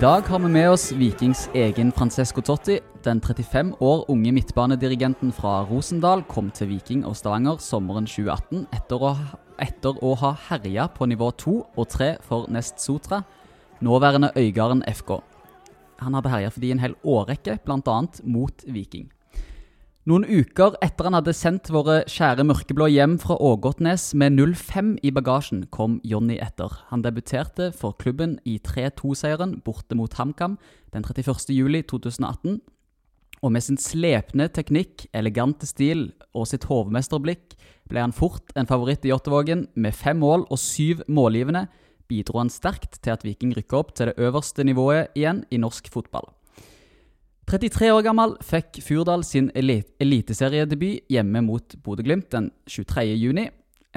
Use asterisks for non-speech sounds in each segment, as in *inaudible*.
dag har vi med oss Vikings egen Francesco Totti. Den 35 år unge midtbanedirigenten fra Rosendal kom til Viking og Stavanger sommeren 2018 etter å, etter å ha herja på nivå 2 og 3 for Nest Sotra, nåværende Øygarden FK. Han hadde herja fordi en hel årrekke, bl.a. mot Viking. Noen uker etter han hadde sendt våre kjære mørkeblå hjem fra Ågotnes med 0-5 i bagasjen, kom Jonny etter. Han debuterte for klubben i 3-2-seieren borte mot HamKam den 31.07.2018. Og med sin slepne teknikk, elegante stil og sitt hovmesterblikk ble han fort en favoritt i Jåttåvågen. Med fem mål og syv målgivende bidro han sterkt til at Viking rykka opp til det øverste nivået igjen i norsk fotball. 33 år gammel fikk Furdal sin eliteseriedebut hjemme mot Bodø-Glimt den 23.6.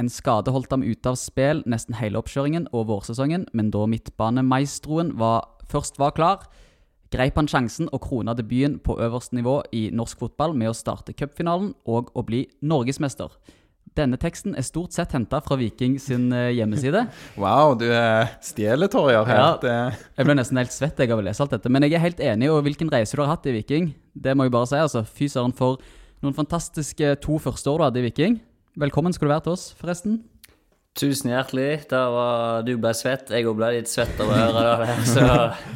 En skade holdt ham ute av spill nesten hele oppkjøringen og vårsesongen, men da midtbanemaestroen var, først var klar, greip han sjansen og krona debuten på øverste nivå i norsk fotball med å starte cupfinalen og å bli norgesmester. Denne teksten er stort sett henta fra Viking sin eh, hjemmeside. *laughs* Wow, du stjeler, Torjer. Ja, jeg ble nesten helt svett jeg av å lese alt dette. Men jeg er helt enig, og hvilken reise du har hatt i Viking, det må jeg bare si. altså. Fy søren for noen fantastiske to første år du hadde i Viking. Velkommen skal du være til oss, forresten. Tusen hjertelig. Da var du ble svett. Jeg òg ble litt svett av å høre det. *laughs* Så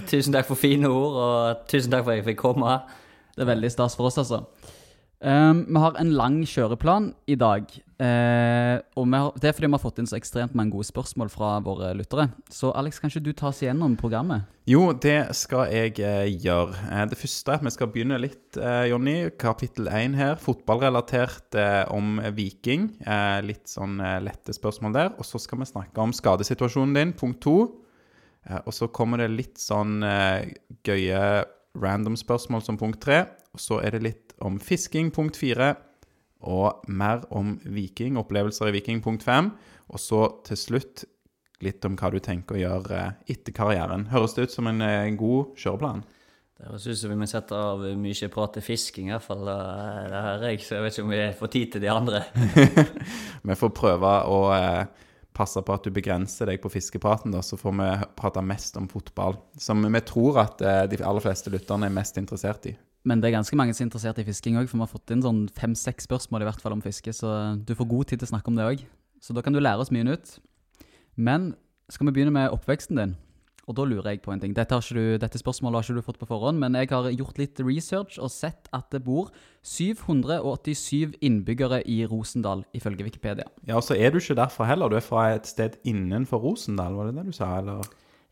tusen takk for fine ord, og tusen takk for at jeg fikk komme. Det er veldig stas for oss, altså. Um, vi har en lang kjøreplan i dag. Uh, og har, Det er fordi vi har fått inn så ekstremt mange gode spørsmål fra våre lyttere. Så Alex, kan ikke du ta oss igjennom programmet? Jo, det skal jeg eh, gjøre. Eh, det første er at vi skal begynne litt, Jonny. Kapittel én her. Fotballrelatert om Viking. litt sånn lette spørsmål der. Og så skal vi snakke om skadesituasjonen din. Punkt to. og så kommer det litt sånn gøye random spørsmål som punkt tre. Og så er det litt om fisking, punkt fire. Og mer om Viking, opplevelser i Viking, punkt fem. Og så til slutt litt om hva du tenker å gjøre etter karrieren. Høres det ut som en, en eh, god kjøreplan? Det høres ut som vi må sette av mye prat til fisking, i hvert fall. Det her jeg, så jeg vet ikke om vi får tid til de andre. *laughs* vi får prøve å eh, passe på at du begrenser deg på fiskepraten, da, så får vi prate mest om fotball. Som vi tror at eh, de aller fleste lytterne er mest interessert i. Men det er ganske mange som er interessert i fisking òg, for vi har fått inn sånn fem-seks spørsmål i hvert fall om fiske, så du får god tid til å snakke om det òg. Så da kan du lære oss mye nytt. Men skal vi begynne med oppveksten din? Og da lurer jeg på en ting. Dette, du, dette, spørsmålet har ikke du fått på forhånd, men jeg har gjort litt research og sett at det bor 787 innbyggere i Rosendal, ifølge Wikipedia. Ja, så er du ikke derfra heller. Du er fra et sted innenfor Rosendal, var det det du sa, eller?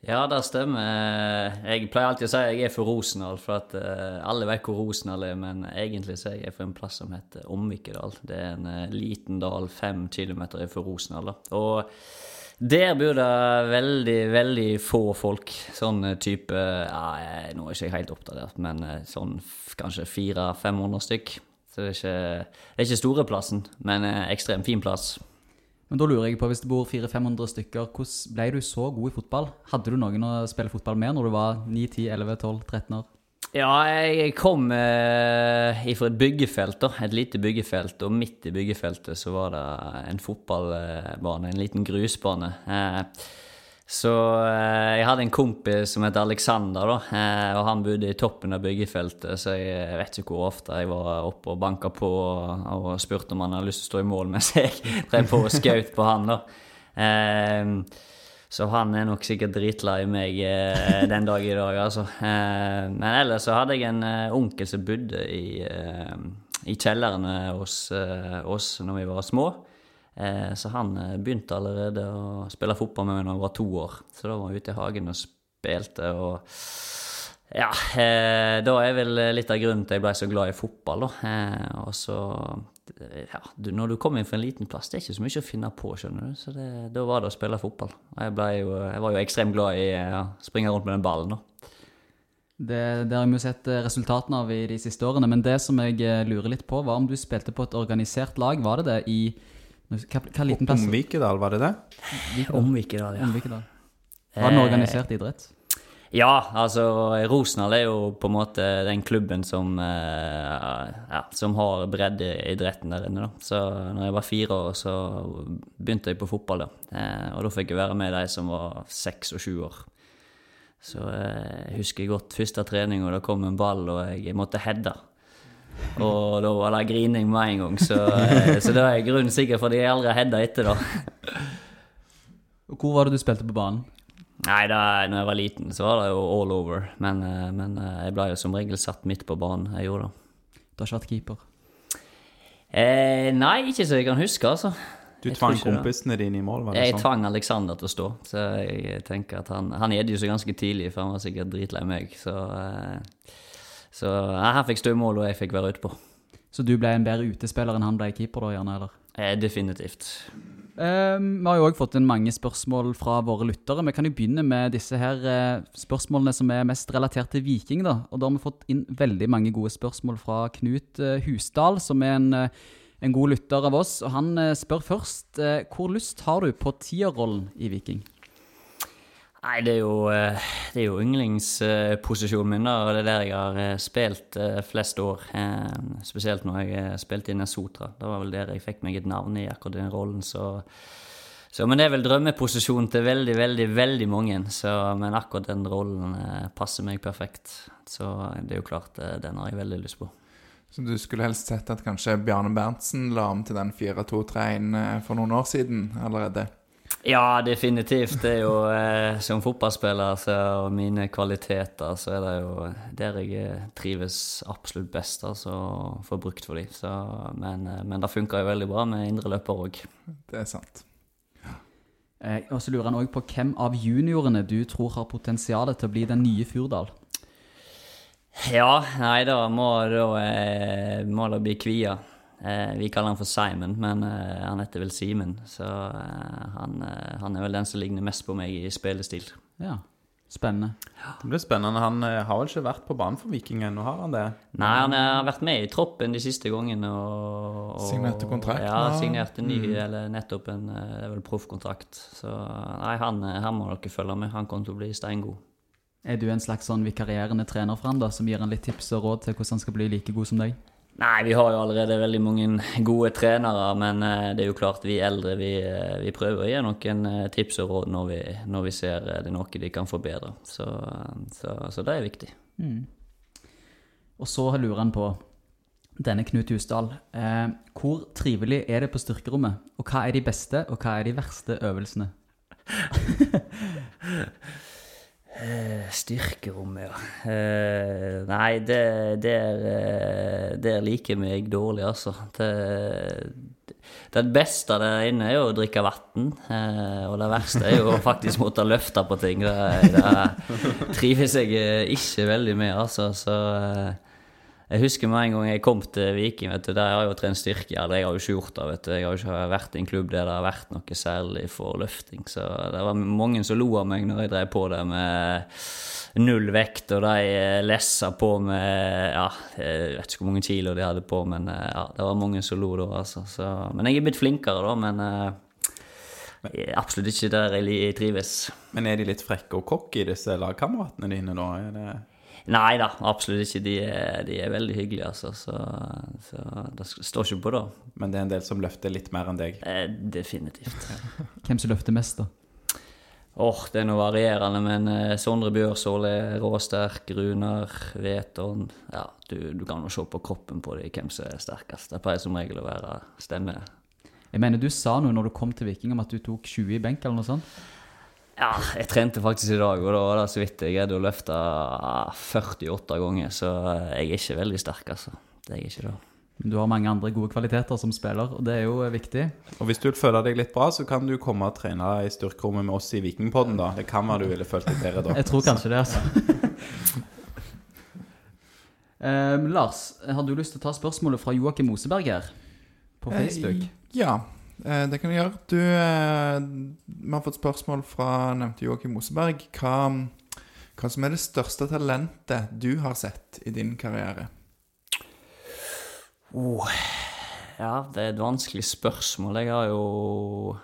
Ja, det stemmer. Jeg pleier alltid å si at jeg er for Rosendal, for at uh, alle vet hvor Rosendal er, men egentlig så er jeg for en plass som heter Omvikedal. Det er en uh, liten dal fem kilometer fra Rosendal. Da. Og der bor det veldig, veldig få folk. Sånn type ja, Nå er jeg ikke helt oppdatert, men sånn kanskje 400-500 stykk. Så det er ikke, det er ikke store plassen, men ekstremt fin plass. Men da lurer jeg på, hvis det bor 400-500 stykker, hvordan ble du så god i fotball? Hadde du noen å spille fotball med når du var 9, 10, 11, 12, 13 år? Ja, jeg kom eh, fra et byggefelt, da. Et lite byggefelt. Og midt i byggefeltet så var det en fotballbane, en liten grusbane. Eh, så eh, jeg hadde en kompis som het Alexander, da, eh, og han bodde i toppen av byggefeltet, så jeg vet ikke hvor ofte jeg var oppe og banka på og, og spurte om han hadde lyst til å stå i mål mens jeg *laughs* drev på og skjøt på han, da. Eh, så han er nok sikkert dritlei meg eh, den dag i dag, altså. Eh, men ellers så hadde jeg en eh, onkel som bodde i, i kjellerne hos oss når vi var små. Eh, så han eh, begynte allerede å spille fotball med meg da jeg var to år. Så da var jeg ute i hagen og spilte. og ja, eh, da er vel litt av grunnen til at jeg ble så glad i fotball, da. og så ja, Når du kommer inn fra en liten plass, det er ikke så mye å finne på, skjønner du. Så det, da var det å spille fotball. Og jeg, jo, jeg var jo ekstremt glad i å springe rundt med den ballen, da. Det, det, har vi jo sett resultatene av i de siste årene, men det som jeg lurer litt på, var om du spilte på et organisert lag. Var det det i hva, hva liten plass? Omvikedal, var det det? Omvikedal, ja. Omvikedal. Var den organisert idrett? Ja, altså Rosenhall er jo på en måte den klubben som, eh, ja, som har breddeidretten der inne. da. Så når jeg var fire år, så begynte jeg på fotball. da. Eh, og da fikk jeg være med de som var seks og sju år. Så eh, jeg husker godt første trening, og det kom en ball, og jeg måtte heade. Og da var det grining med en gang, så, eh, så det er grunnen sikkert for at jeg aldri har heada etter, da. Hvor var det du spilte på banen? Nei, da når jeg var liten, så var det jo all over. Men, eh, men eh, jeg ble jo som regel satt midt på banen. Jeg gjorde det. Du har ikke vært keeper. Eh, nei, ikke så jeg kan huske, altså. Du Jeg tvang kompisene dine i mål, var det Jeg sånn? tvang Alexander til å stå, så jeg tenker at han Han gjedde jo så ganske tidlig, for han var sikkert dritlei meg, så eh, Så jeg fikk stå mål, og jeg fikk være utpå. Så du ble en bedre utespiller enn han ble keeper, da, gjerne? eller? Eh, definitivt. Eh, vi har jo òg fått inn mange spørsmål fra våre lyttere. Vi kan jo begynne med disse her eh, spørsmålene som er mest relatert til Viking. da. Og da har vi fått inn veldig mange gode spørsmål fra Knut eh, Husdal, som er en, eh, en god lytter av oss. Og han eh, spør først hvor lyst har du på tierrollen i Viking? Nei, det er jo, eh, det er jo yndlingsposisjonen min, da, og det er der jeg har eh, spilt eh, flest år. Spesielt når jeg spilte i Nesotra. Det var vel der jeg fikk meg et navn i akkurat den rollen, så så, men det er vel drømmeposisjonen til veldig, veldig veldig mange. Så, men akkurat den rollen passer meg perfekt. Så det er jo klart, den har jeg veldig lyst på. Så du skulle helst sett at kanskje Bjarne Berntsen la om til den 4-2-3-en eh, for noen år siden allerede? Ja, definitivt. Det er jo eh, Som fotballspiller så, og mine kvaliteter, så er det jo der jeg eh, trives absolutt best. Altså å få brukt for dem. Så, men, eh, men det funker jo veldig bra med indre løper òg. Det er sant. Eh, og så lurer han òg på hvem av juniorene du tror har potensial til å bli den nye Furdal. Ja, nei, da må, da, eh, må det bli Kvia. Eh, vi kaller han for Simon, men eh, han heter vel Simen. Så eh, han, eh, han er vel den som ligner mest på meg i spillestil. Ja, spennende. Det blir spennende. Han eh, har vel ikke vært på banen for Viking ennå, har han det? Nei, han har vært med i troppen de siste gangene. Og, og, Signerte kontrakt, Ja, signerte ny, Mm. eller nettopp en det vel proffkontrakt. Så nei, han, han må dere følge med. Han kommer til å bli steingod. Er du en slags sånn vikarierende trener for han da, som gir han litt tips og råd til hvordan han skal bli like god som deg? Nei, vi har jo allerede veldig mange gode trenere, men eh, det er jo klart vi eldre vi, eh, vi prøver å gi noen eh, tips og råd når vi, når vi ser det er noe de kan forbedre. Så, så, så det er viktig. Og så lurer han på denne Knut Husdal. Eh, hvor trivelig er det på styrkerommet? Og hva er de beste, og hva er de verste øvelsene? *laughs* Eh, Styrkerommet, ja. Eh, nei, det, der, eh, der liker meg dårlig, altså. Det, det beste der inne er jo å drikke vann. Og det verste er jo faktisk måtte løfte på ting. Det, det trives jeg ikke veldig med, altså. Så jeg husker med en gang jeg kom til Viking, vet du, der har jeg jo trent styrke. Eller jeg har jo ikke gjort det, vet du. Jeg har jo ikke vært i en klubb der det har vært noe særlig for løfting. Så det var mange som lo av meg når jeg drev på det med null vekt, og de eh, lessa på med Ja, jeg vet ikke hvor mange kilo de hadde på, men eh, ja, det var mange som lo da, altså. Så, men jeg er blitt flinkere, da. Men eh, absolutt ikke der jeg jeg trives. Men er de litt frekke og cocky, disse lagkameratene dine, da? Er det... Nei da, absolutt ikke. De er, de er veldig hyggelige, altså. Så, så det står ikke på det. Men det er en del som løfter litt mer enn deg? Eh, definitivt. *laughs* Hvem som løfter mest, da? Åh, det er noe varierende, men eh, Sondre Bjørsål er råsterk. Runar, Veton Ja, du, du kan jo se på kroppen på dem hvem som er sterkest. Det pleier som regel å være stemme. Jeg mener, du sa noe når du kom til Viking om at du tok 20 i benk, eller noe sånt? Ja, jeg trente faktisk i dag, og da var det så vidt jeg greide å løfte 48 ganger, så jeg er ikke veldig sterk, altså. Det er jeg ikke da. Men du har mange andre gode kvaliteter som spiller, og det er jo eh, viktig. Og hvis du vil føle deg litt bra, så kan du komme og trene i styrkerommet med oss i Vikingpodden, da. Det kan være du ville følt deg bedre da. *laughs* Jeg tror kanskje det, altså. *laughs* Eh, Lars, har du lyst til å ta spørsmålet fra Joakim Moseberg her? På Facebook? Eh, ja, eh, det kan du gjøre. Du, eh, vi har fått spørsmål fra nevnte Joakim Moseberg. Hva, hva som er det største talentet du har sett i din karriere? Oh. Ja, det er et vanskelig spørsmål. Jeg har jo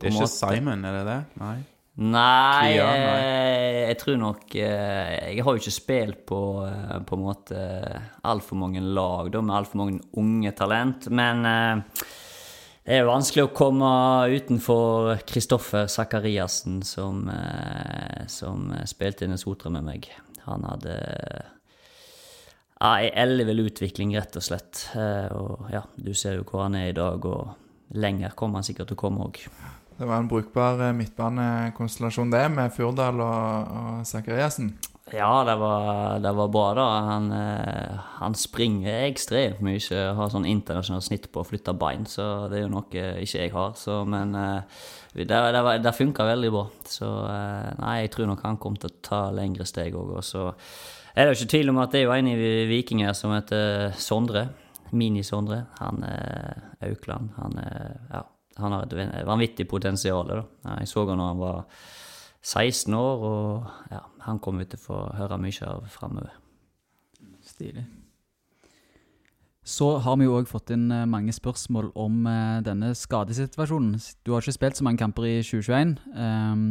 Det er ikke måte- Simon, er det det? Nei. Nei, Kvia, nei. eh, jeg tror nok eh, Jeg har jo ikke spilt på eh, på en måte altfor mange lag da, med altfor mange unge talent, men eh, Det er vanskelig å komme utenfor Kristoffer Sakariassen, som, eh, som spilte inn en sotra med meg. Han hadde ja, ei ellevill utvikling, rett og slett. Eh, og ja, du ser jo hvor han er i dag, og lenger kommer han sikkert til å komme òg. Det var en brukbar eh, midtbanekonstellasjon, det, med Furdal og, og Sakariassen. Ja, det var, det var bra, da. Han, eh, han springer ekstremt mye. Har sånn internasjonalt snitt på å flytte bein, så det er jo noe ikke jeg har. Så, men eh, det, det, det funka veldig bra. Så eh, nei, jeg tror nok han kommer til å ta lengre steg òg. Og så er det jo ikke tvil om at det er jo en i Viking her som heter Sondre. Mini-Sondre. Han er Aukland. Han, er, ja, han har et vanvittig potensial. da. Jeg så han da han var 16 år, og ja, han kommer vi til å få høre mye av framover. Stilig. Så har vi jo òg fått inn eh, mange spørsmål om eh, denne skadesituasjonen. Du har ikke spilt så mange kamper i 2021. Um,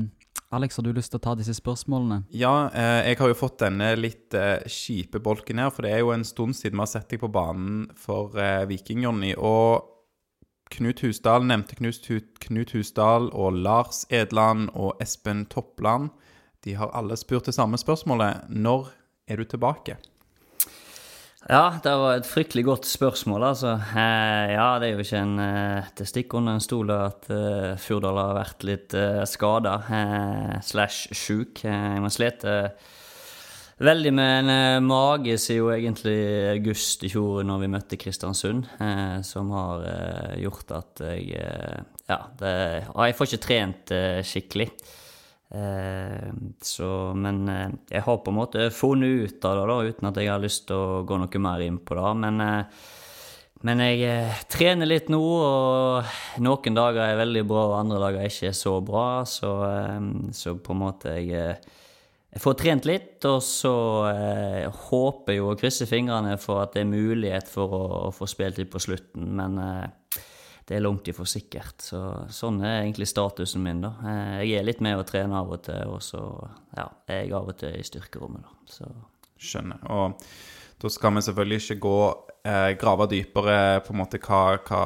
Alex, har du lyst til å ta disse spørsmålene? Ja, eh, jeg har jo fått denne litt kjipe bolken her, for det er jo en stund siden vi har sett deg på banen for Viking, Jonny. Og Knut Husdal nevnte Knut, Knut Husdal og Lars Edland og Espen Toppland. De har alle spurt det samme spørsmålet. Når er du tilbake? Ja, det var et fryktelig godt spørsmål, altså. Eh, ja, det er jo ikke en eh, Det stikker under en stol at eh, Furdal har vært litt eh, skada eh, slash sjuk. Eh, jeg må slite veldig med en mage siden egentlig august i fjor, når vi møtte Kristiansund, som har gjort at jeg Ja, det, jeg får ikke trent skikkelig. Eh, så, men eh, jeg har på en måte funnet ut av det, da, uten at jeg har lyst til å gå noe mer inn på det. Men, eh, men jeg trener litt nå, og noen dager er veldig bra, og andre dager er ikke så bra. Så, så på en måte jeg, jeg får trent litt, og så håper jeg og krysser fingrene for at det er mulighet for å, å få spilt litt på slutten. Men det er langt ifra sikkert. Så, sånn er egentlig statusen min. da. Eh, Jeg er litt med å trene av og til, og så ja, er jeg av og til i styrkerommet. da. Så Skjønner. Og da skal vi selvfølgelig ikke gå eh, grave dypere på en måte hva, hva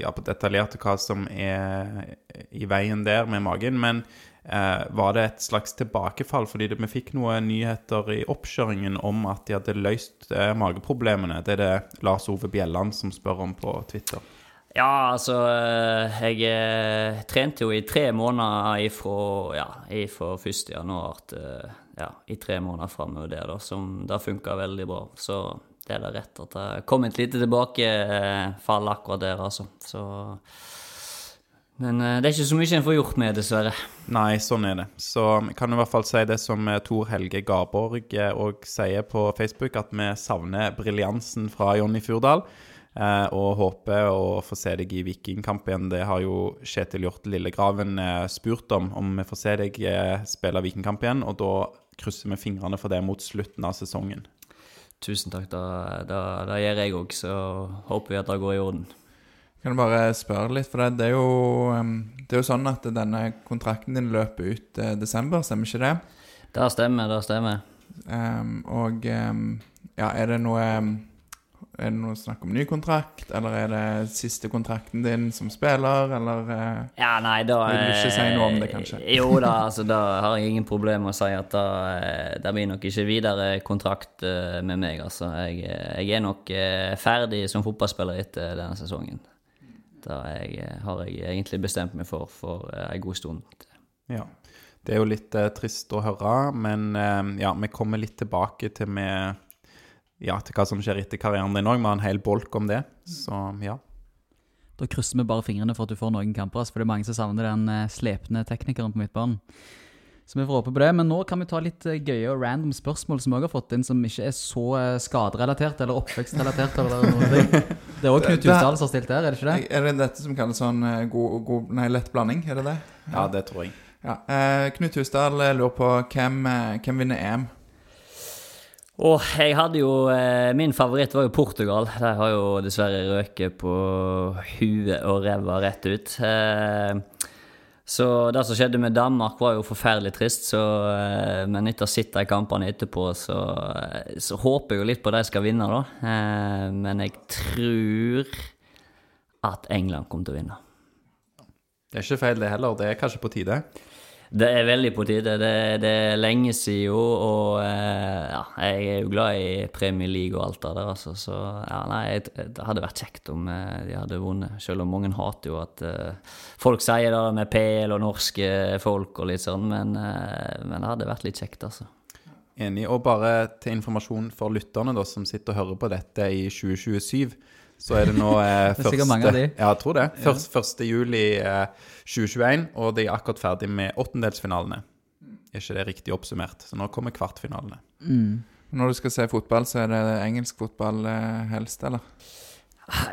ja, på detaljert hva som er i veien der med magen, men eh, var det et slags tilbakefall? Fordi det, vi fikk noen nyheter i oppkjøringen om at de hadde løst eh, mageproblemene. Det er det Lars Ove Bjelland som spør om på Twitter. Ja, altså eh, Jeg eh, trente jo i tre måneder ifra, ja, ifra 1. januar til ja, i tre måneder framover der, da, som det funka veldig bra. Så det er da rett at det kom et lite tilbakefall akkurat der, altså. Så Men eh, det er ikke så mye en får gjort med, dessverre. Nei, sånn er det. Så jeg kan i hvert fall si det som eh, Tor Helge Garborg òg sier på Facebook, at vi savner briljansen fra Jonny Furdal. Eh, og håper å få se deg i Vikingkamp igjen. Det har jo Kjetil Hjort Lillegraven eh, spurt om, om vi får se deg eh, spille Vikingkamp igjen. Og da krysser vi fingrene for det mot slutten av sesongen. Tusen takk, da, da, da gjør jeg òg, så håper vi at det går i orden. Kan du bare spørre litt, for det, det, er jo, det er jo sånn at denne kontrakten din løper ut eh, desember, stemmer ikke det? Det stemmer, det stemmer. Um, og um, ja, er det noe um, Er det noe snakk om ny kontrakt, eller er det siste kontrakten din som spiller, eller eh, Ja, nei, da Vil du ikke si noe om det, kanskje? Jo da, altså da har jeg ingen problem med å si at da, eh, det blir nok ikke videre kontrakt eh, med meg, altså. Jeg, eh, jeg er nok eh, ferdig som fotballspiller etter denne sesongen. Da jeg, eh, har jeg egentlig bestemt meg for for eh, en god stund. Ja. Det er jo litt eh, trist å høre, men eh, ja, vi kommer litt tilbake til, med, ja, til hva som skjer etter karrieren din òg. Vi har en hel bolk om det. Så ja. Da krysser vi bare fingrene for at du får noen kamper, for det er mange som savner den eh, slepne teknikeren på midtbanen. Så vi får håpe på det. Men nå kan vi ta litt eh, gøye og random spørsmål som vi òg har fått inn, som ikke er så eh, skaderelatert eller oppvekstrelatert. eller noe. *laughs* Det, er også Knut Husdal som har stilt der, er det ikke det? Er det dette som kalles sånn god, god Nei, lett blanding? Er det det? ja, det tror jeg. Ja. Eh, Knut Husdal lurer på hvem, hvem vinner EM. Og jeg hadde jo eh, Min favoritt var jo Portugal. De har jo dessverre røket på huet og ræva rett ut. Eh, så det som skjedde med Danmark, var jo forferdelig trist. Så, eh, men etter å sitte i kampene etterpå, så, så håper jeg jo litt på at de skal vinne, da. Men jeg tror at England kommer til å vinne. Det er ikke feil, det heller. Det er kanskje på tide. Det er veldig på tide. Det, det er lenge siden, og eh, ja, jeg er jo glad i Premier League og alt det der, altså. Så ja, nei, det hadde vært kjekt om eh, de hadde vunnet. Selv om mange hater jo at uh, folk sier det med PL og norske folk og litt sånn, men, uh, men det hadde vært litt kjekt, altså. Enig. Og bare til informasjon for lytterne da, som sitter og hører på dette i 2027, så er det nå eh, *laughs* Det er mange av de. Ja, jeg tror det. Først, 1. juli eh, 2021, og de er akkurat ferdig med åttendelsfinalene. Er ikke det riktig oppsummert? Så nå kommer kvartfinalene. Når du skal se fotball, så er det engelsk fotball eh, helst, eller?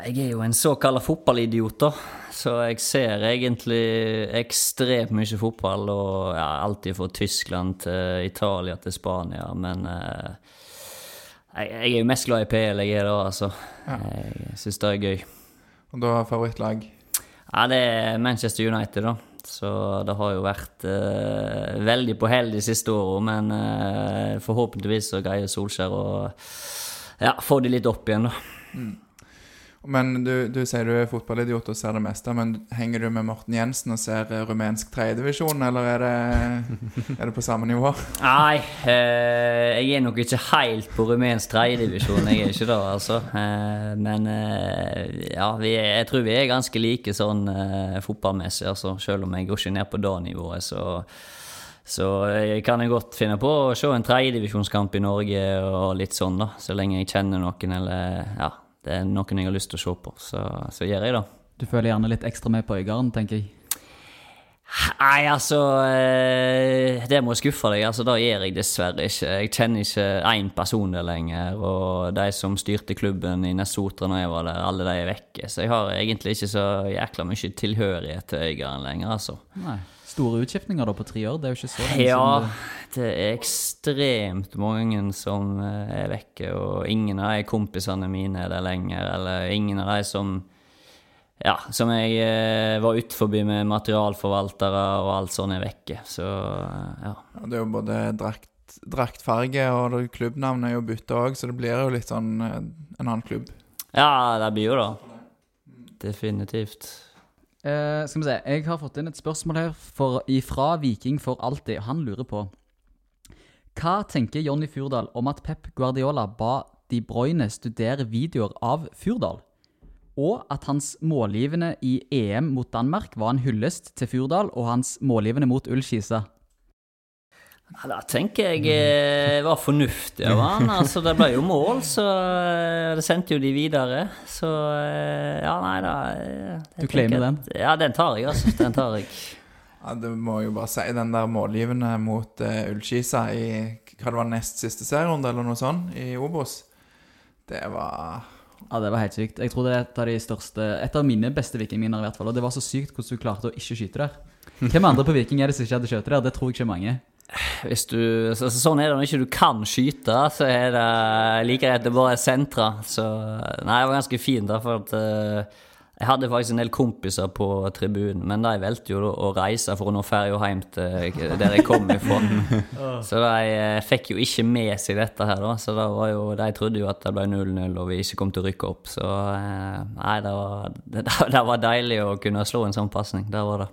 Jeg er jo en såkalt fotballidiot, da. Så jeg ser egentlig ekstremt mye fotball. Og ja, alltid fra Tyskland til Italia til Spania. Men eh, jeg, jeg er jo mest glad i PL, jeg er det, altså. Jeg syns det er gøy. Og da favorittlag? Ja, det er Manchester United, da. Så det har jo vært uh, veldig på hell de siste åra, men uh, forhåpentligvis så greier Solskjær å ja, få de litt opp igjen, da. Men du, du sier du er fotballidiot og ser det meste, men henger du med Morten Jensen og ser eh, rumensk tredjedivisjon, eller er det, *laughs* er det på samme nivå? Nei, eh, jeg er nok ikke helt på rumensk tredjedivisjon. Jeg er ikke det, altså. Eh, men eh, ja, vi er, jeg tror vi er ganske like sånn eh, fotballmessig, altså. Selv om jeg går ikke ned på det nivået, så så jeg kan jeg godt finne på å se en tredjedivisjonskamp i Norge og litt sånn, da. Så lenge jeg kjenner noen, eller ja, det er noen jeg har lyst til å se på. Så, så gjør jeg det. Du føler gjerne litt ekstra med på Øygarden, tenker jeg. Nei, altså eh, Det må jeg skuffe deg. altså Det gjør jeg dessverre ikke. Jeg kjenner ikke én person der lenger. Og de som styrte klubben i Nessotra når jeg var der, alle de er vekke. Så jeg har egentlig ikke så jækla mye tilhørighet til Øygarden lenger, altså. Nei. Store utskiftninger da på tre år, det er jo ikke så lenge Ja, siden det- det er ekstremt mange som eh, er vekke, og ingen av de kompisene mine er der lenger, eller ingen av de som ja, som jeg eh, var utenfor med materialforvaltere og alt sånt er vekke. Så eh, ja. Ja, det er jo både drakt, draktfarge og klubbnavnet er jo bytta òg, så det blir jo litt sånn en annen klubb. Ja, det blir jo det. Definitivt. Eh, skal vi se, jeg har fått inn et spørsmål her for, ifra Viking for alltid. Han lurer på Hva tenker Jonny Furdal om at Pep Guardiola ba De Bruyne studere videoer av Furdal? Og at hans målgivende i EM mot Danmark var en hyllest til Furdal og hans målgivende mot Ullskisa. Ja, da tenker jeg Det var fornuftig av han. *laughs* Altså, det ble jo mål, så eh, det sendte jo de videre. Så eh, ja, nei da. eh, Du claimer den? Ja, den tar jeg, altså. Den tar jeg. *laughs* Ja, det må jeg jo bare si, den der målgivende mot uh, Ullskisa i hva det var nest siste serierunde, eller noe sånt, i Obos, det var Ja, Det var helt sykt. Jeg tror det er et av de største Et av mine beste vikingminner, i hvert fall. Og det var så sykt hvordan du klarte å ikke skyte der. Hvem andre på Viking er det som ikke hadde skutt der? Det tror jeg ikke mange. Hvis du, så, så sånn er det når ikke du kan skyte, så er det like greit å bare sentre. Så nei, det var ganske fint, da, for at eh, jeg hadde faktisk en del kompiser på tribunen, men de valgte jo da å reise for å nå ferja hjem til der jeg kom ifra. *laughs* Så de eh, fikk jo ikke med seg dette her, da. Så det var jo, de trodde jo at det ble 0-0 og vi ikke kom til å rykke opp. Så eh, nei, det var, *laughs* det, det var deilig å kunne slå en sånn pasning. Det var det.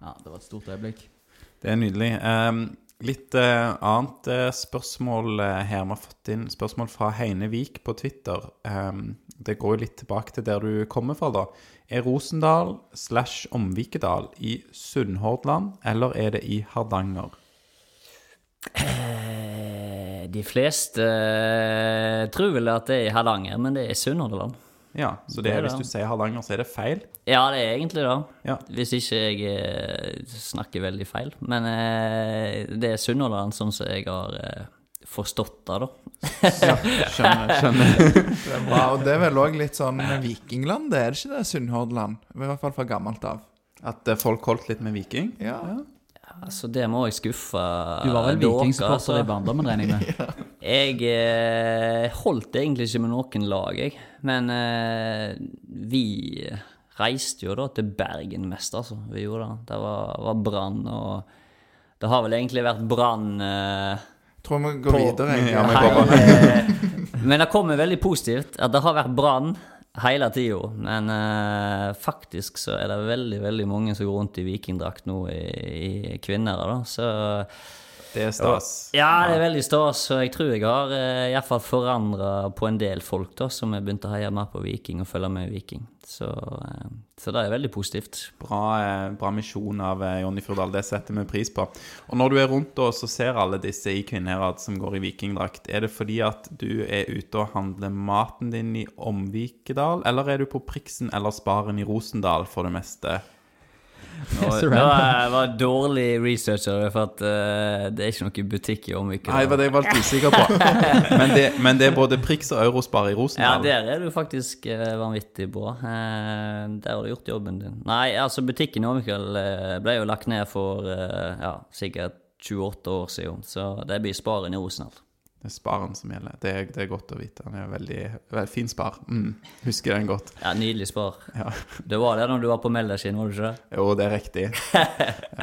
Ja, Det var et stort øyeblikk. Det er nydelig. Ehm, litt eh, annet eh, spørsmål eh, her. Vi har fått inn spørsmål fra Heine Vik på Twitter. Ehm, det går jo litt tilbake til der du kommer fra, da. Er Rosendal slash Omvikedal i Sunnhordland, eller er det i Hardanger? Eh, De fleste eh, tror vel at det er i Hardanger, men det er i Sunnhordland. Ja, så det Det er hvis det. du sier Hardanger, så er det feil. Ja, det er egentlig det. Ja. Hvis ikke jeg eh, snakker veldig feil. Men eh, det er Sunnhordland sånn som jeg har eh, forstått det, da. ja, Skjønner. skjønner. *laughs* Det er bra, og det er vel òg litt sånn vikingland, det er det ikke det? Sunnhordland. I hvert fall fra gammelt av. At eh, folk holdt litt med Viking? Ja. Ja. Altså, det må jeg skuffe Du var vel dere, vikingsupporter altså. i barndommen, regner jeg med? *laughs* Jeg eh, holdt egentlig ikke med noen lag, jeg. Men eh, vi reiste jo da til Bergen mest, altså. Vi gjorde det. Det var, var brann, og det har vel egentlig vært brann eh, Tror vi går På- videre. jeg. Ja, men- Men det kommer veldig positivt at det har vært brann hele tida. Men uh, faktisk så er det veldig veldig mange som går rundt i vikingdrakt nå, i, i kvinner. da, så Det er stas. Ja, det er veldig stas. Og jeg tror jeg har eh, i hvert fall forandra på en del folk da, som har begynt å heie mer på Viking og følge med i Viking. Så, eh, så det er veldig positivt. Bra, eh, bra misjon av eh, Jonny Furdal. Det setter vi pris på. Og når du er rundt oss og ser alle disse i Kvinnherad som går i vikingdrakt. Er det fordi at du er ute og handler maten din i Omvikedal, eller er du på Priksen eller Sparen i Rosendal for det meste? Og, Så det random. var, dårlig researcher, for at uh, det er ikke noen butikk i Åmvik. Nei, det var det jeg var litt usikker på. *laughs* Men det, men det er både Prix og Eurospar i Ja, der er du faktisk uh, vanvittig bra. Uh, der har du gjort jobben din. Nei, altså butikken i Åmvikel eh, ble jo lagt ned for ja, sikkert 28 år siden, så det blir Sparen i Rosendal. Det er Sparen som gjelder. Det er, det er godt å vite. Han er veldig, veldig fin spar. Mm, husker den godt. Ja, Nydelig Spar. Ja. Det var det når du var på Melderskinn, var du ikke det? Jo, det er riktig.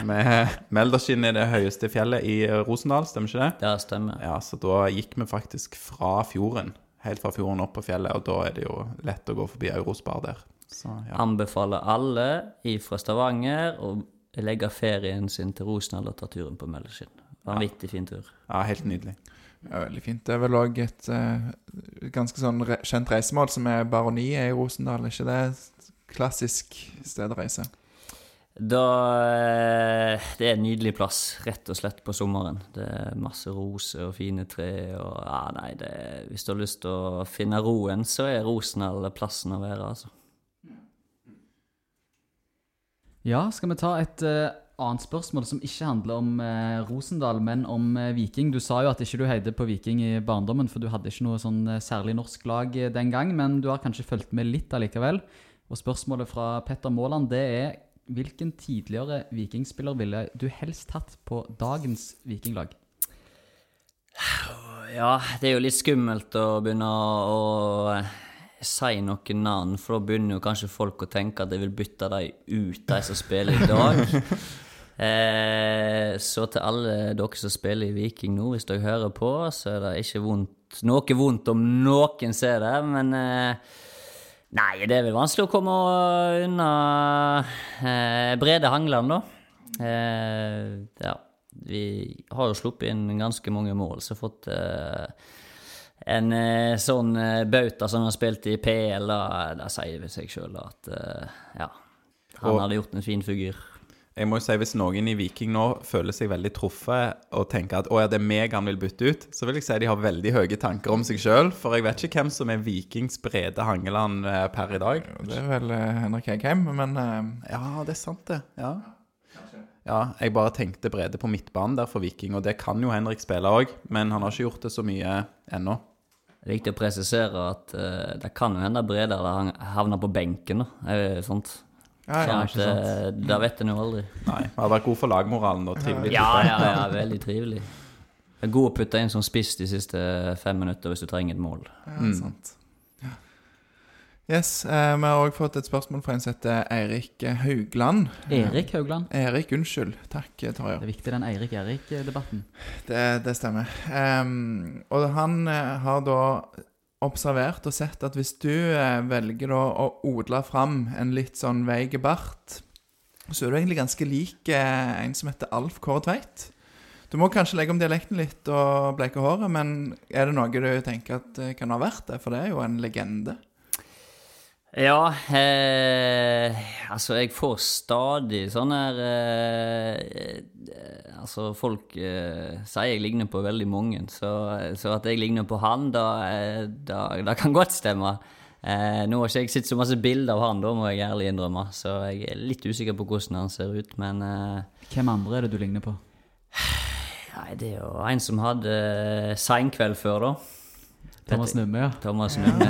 *laughs* Melderskinn er det høyeste fjellet i Rosendal, stemmer ikke det? Det stemmer. Ja, så da gikk vi faktisk fra fjorden, helt fra fjorden opp på fjellet, og da er det jo lett å gå forbi Eurospar der. Så ja. Anbefaler alle fra Stavanger å legge ferien sin til Rosendal og ta turen på Melderskinn. Vanvittig fin tur. ja, helt nydelig. Ja, veldig fint. Det er vel òg et uh, ganske sånn re kjent reisemål som er Baroniet i Rosendal. Er ikke det et klassisk sted å reise? Da, eh, det er en nydelig plass, rett og slett, på sommeren. Det er masse roser og fine tre. Og, ja, nei, det, hvis du har lyst til å finne roen, så er Rosendal plassen å være, altså. Ja, skal vi ta et eh, annet spørsmål som ikke handler om eh, Rosendal, men om eh, Viking? Du sa jo at ikke du heide på Viking i barndommen, for du hadde ikke noe sånn eh, særlig norsk lag eh, den gang, men du har kanskje fulgt med litt allikevel. Og spørsmålet fra Petter Måland det er hvilken tidligere vikingspiller ville du helst hatt på dagens vikinglag? Ja, det er jo litt skummelt å begynne å eh, si noen navn, for da begynner jo kanskje folk å tenke at jeg vil bytte dem ut, de som spiller i dag. *laughs* Eh, så til alle dere som spiller i Viking nå, hvis dere hører på, så er det ikke vondt, noe vondt om noen ser det, men eh, Nei, det er vel vanskelig å komme unna eh, Brede Hangland, da. Eh, ja. Vi har jo sluppet inn ganske mange mål, så fått eh, en eh, sånn bauta som han har spilt i PL, da, sier det seg sjøl at ja, han Og- hadde gjort en fin figur. Jeg må jo si Hvis noen i Viking nå føler seg veldig truffet og tenker at å ja, det er meg han vil bytte ut, så vil jeg si de har veldig høye tanker om seg sjøl. For jeg vet ikke hvem som er Vikings Brede Hangeland eh, per i dag. Det er vel eh, Henrik Hegheim, men uh... Ja, det er sant, det. Ja. ja, jeg bare tenkte Brede på midtbanen der for Viking, og det kan jo Henrik spille òg, men han har ikke gjort det så mye ennå. Det er viktig å presisere at uh, det kan jo hende Brede havner på benken. Uh, eh, sånt. Ja, ja, Sånn ikke at, sant. eh, Det vet en jo aldri. Nei, han har vært god for lagmoralen og trivelig. Ja, type. ja, ja, veldig trivelig. Det er god å putte inn som spiss de siste fem minutter hvis du trenger et mål. Ja, Mm. sant. Ja. Yes, eh, Vi har òg fått et spørsmål fra en som heter Eirik Haugland. Erik Haugland. Erik, unnskyld. Takk, Tarjei. Det er viktig, den Eirik-Erik-debatten. Det, det stemmer. Ehm, og han eh, har da observert og sett at hvis du eh, velger da å odle fram en litt sånn veig bart, så er du egentlig ganske lik eh, en som heter Alf Kåre Tveit. Du må kanskje legge om dialekten litt og bleike håret, men er det noe du tenker at eh, kan ha vært det? For det er jo en legende. Ja, eh, altså jeg får stadig sånne her eh, eh, Altså, folk eh, sier jeg ligner på veldig mange, så, så at jeg ligner på han, da, eh, da, da kan godt stemme. Eh, nå har ikke jeg sett så masse bilder av han, da må jeg ærlig innrømme, så jeg er litt usikker på hvordan han ser ut, men eh, Hvem andre er det du ligner på? *sighs* Nei, det er jo en som hadde seinkveld før, da. Thomas Numme, ja. Thomas Numme.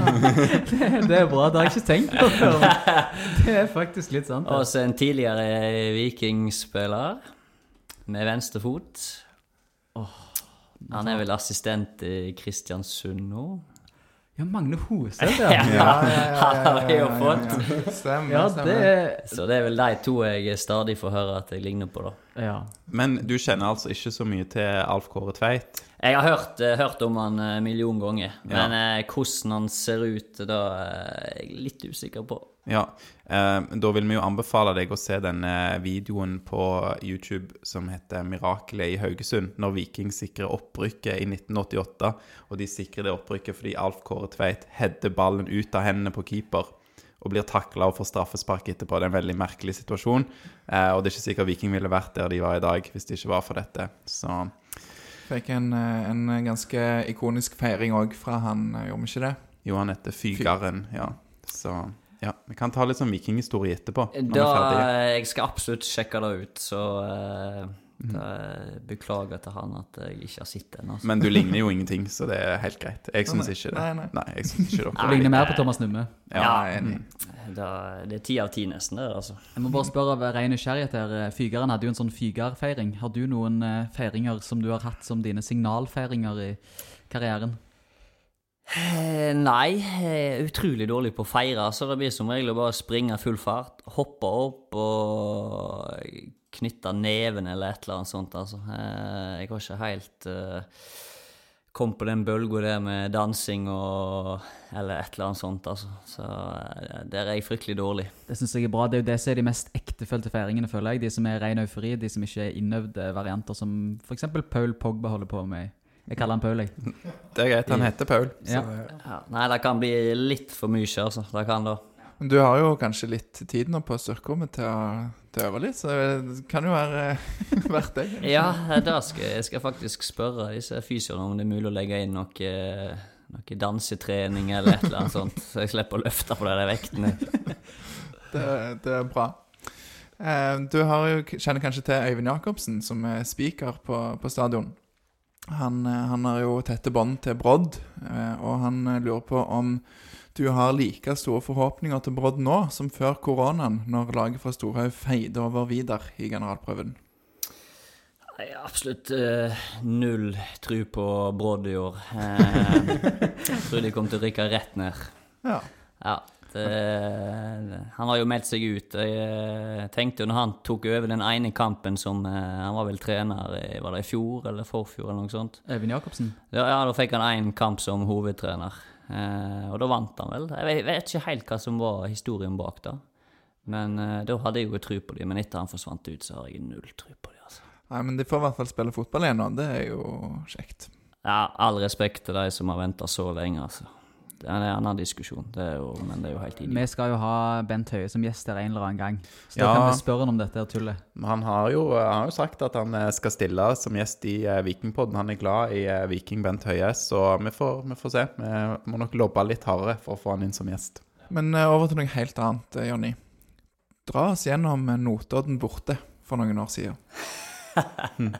*laughs* Det er bra, det har jeg ikke tenkt på før. *laughs* Det er faktisk litt sant. Og så en tidligere vikingspiller med venstre fot. Han er vel assistent i Kristiansund nå? Ja, Magne Hoseth, *laughs* ja. Ja, ja, Ja, stemmer. det er Så det er vel de to jeg stadig får høre at jeg ligner på, da. Ja. Men du kjenner altså ikke så mye til Alf Kåre Tveit? Jeg har hørt, eh, hørt om han en million ganger, men eh, hvordan han ser ut, da er jeg litt usikker på. Ja. Eh, da vil vi jo anbefale deg å se denne videoen på YouTube som heter 'Mirakelet i Haugesund', når Viking sikrer opprykket i 1988. Og de sikrer det opprykket fordi Alf Kåre Tveit header ballen ut av hendene på keeper og blir takla og får straffespark etterpå. Det er en veldig merkelig situasjon. Eh, og det er ikke sikkert Viking ville vært der de var i dag hvis det ikke var for dette. Så Fikk en, eh, en ganske ikonisk feiring òg fra han, gjorde vi ikke det? jo, han heter Fygaren, ja. Så ja, vi kan ta litt sånn vikinghistorie etterpå. Når vi er Da, jeg skal absolutt sjekke det ut, så eh, da, beklager til han at jeg ikke har sett den. Altså. Men du ligner jo ingenting, så det er helt greit. Jeg syns ikke det. Nei, nei. nei jeg synes ikke Du ligner mer på Thomas Numme. Ja. Ja. enig. Da, det er ti av ti nesten, det. altså. Jeg må bare spørre av ren nysgjerrighet her. Fygeren hadde jo en sånn fygerfeiring. Har du noen eh, feiringer som du har hatt som dine signalfeiringer i karrieren? Eh, Nei, jeg er utrolig dårlig på å feire, så det blir som regel å bare springe full fart. Hoppe opp og knytte neven eller et eller annet sånt. Altså. Eh, Jeg har ikke helt uh, kommet på den bølga der med dansing og eller et eller annet sånt. Altså. Så eh, der er jeg fryktelig dårlig. Det synes jeg er bra. Det er jo det som er de mest ektefølte feiringene, føler jeg. De som er ren eufori, de som ikke er innøvde varianter, som f.eks. Paul Pogba holder på med. Jeg kaller han Paul, jeg. Det er greit, han heter Paul. Så Ja. Ja, nei, det kan bli litt for mye, altså. Det kan det. Men du har jo kanskje litt tid nå på styrkerommet til å, til å øve litt, så det kan jo være *laughs* verdt det. Ja, da skal jeg skal faktisk spørre disse fysioene om det er mulig å legge inn noe, noe dansetrening eller et eller annet sånt, så jeg slipper å løfte på de vektene. Det, det er bra. Eh, Du har jo, kjenner kanskje til Øyvind Jacobsen, som er speaker på, på stadion. Han, eh, han har jo tette bånd til Brodd, eh, og han eh, lurer på om du har like store forhåpninger til Brodd nå som før koronaen, når laget fra Storhaug feide over Vidar i generalprøven. Jeg har absolutt uh, null tro på Brodd i år. Uh, *laughs* jeg tror de kommer til å rykke rett ned. Ja. Ja, han har jo meldt seg ut. Jeg eh, tenkte jo når han tok over den ene kampen som eh, Han var vel trener i, var det i fjor eller forfjor eller noe sånt. Øyvind Jacobsen. Ja, ja, da fikk han én kamp som hovedtrener. Eh, og da vant han vel. Jeg vet, jeg vet ikke helt hva som var historien bak da. Men eh, da hadde jeg jo tro på dem. Men etter han forsvant ut, så har jeg null tro på dem. Altså. Nei, men de får i hvert fall spille fotball igjen nå. Det er jo kjekt. Ja, all respekt til de som har venta så lenge, altså. Det er en annen diskusjon, det er jo, men det er jo helt idiot. Vi skal jo ha Bent Høie som gjest der en eller annen gang. Så da Ja. kan vi spørre han om dette tullet. Han har, jo, han har jo sagt at han eh, skal stille som gjest i eh, Vikingpodden. Han er glad i eh, Viking Bent Høie, så vi får, vi får se. Vi må nok lobbe litt hardere for å få han inn som gjest. Men eh, over til noe helt annet, eh, Jonny. Dra oss gjennom eh, Notodden borte for noen år siden. *laughs* *laughs*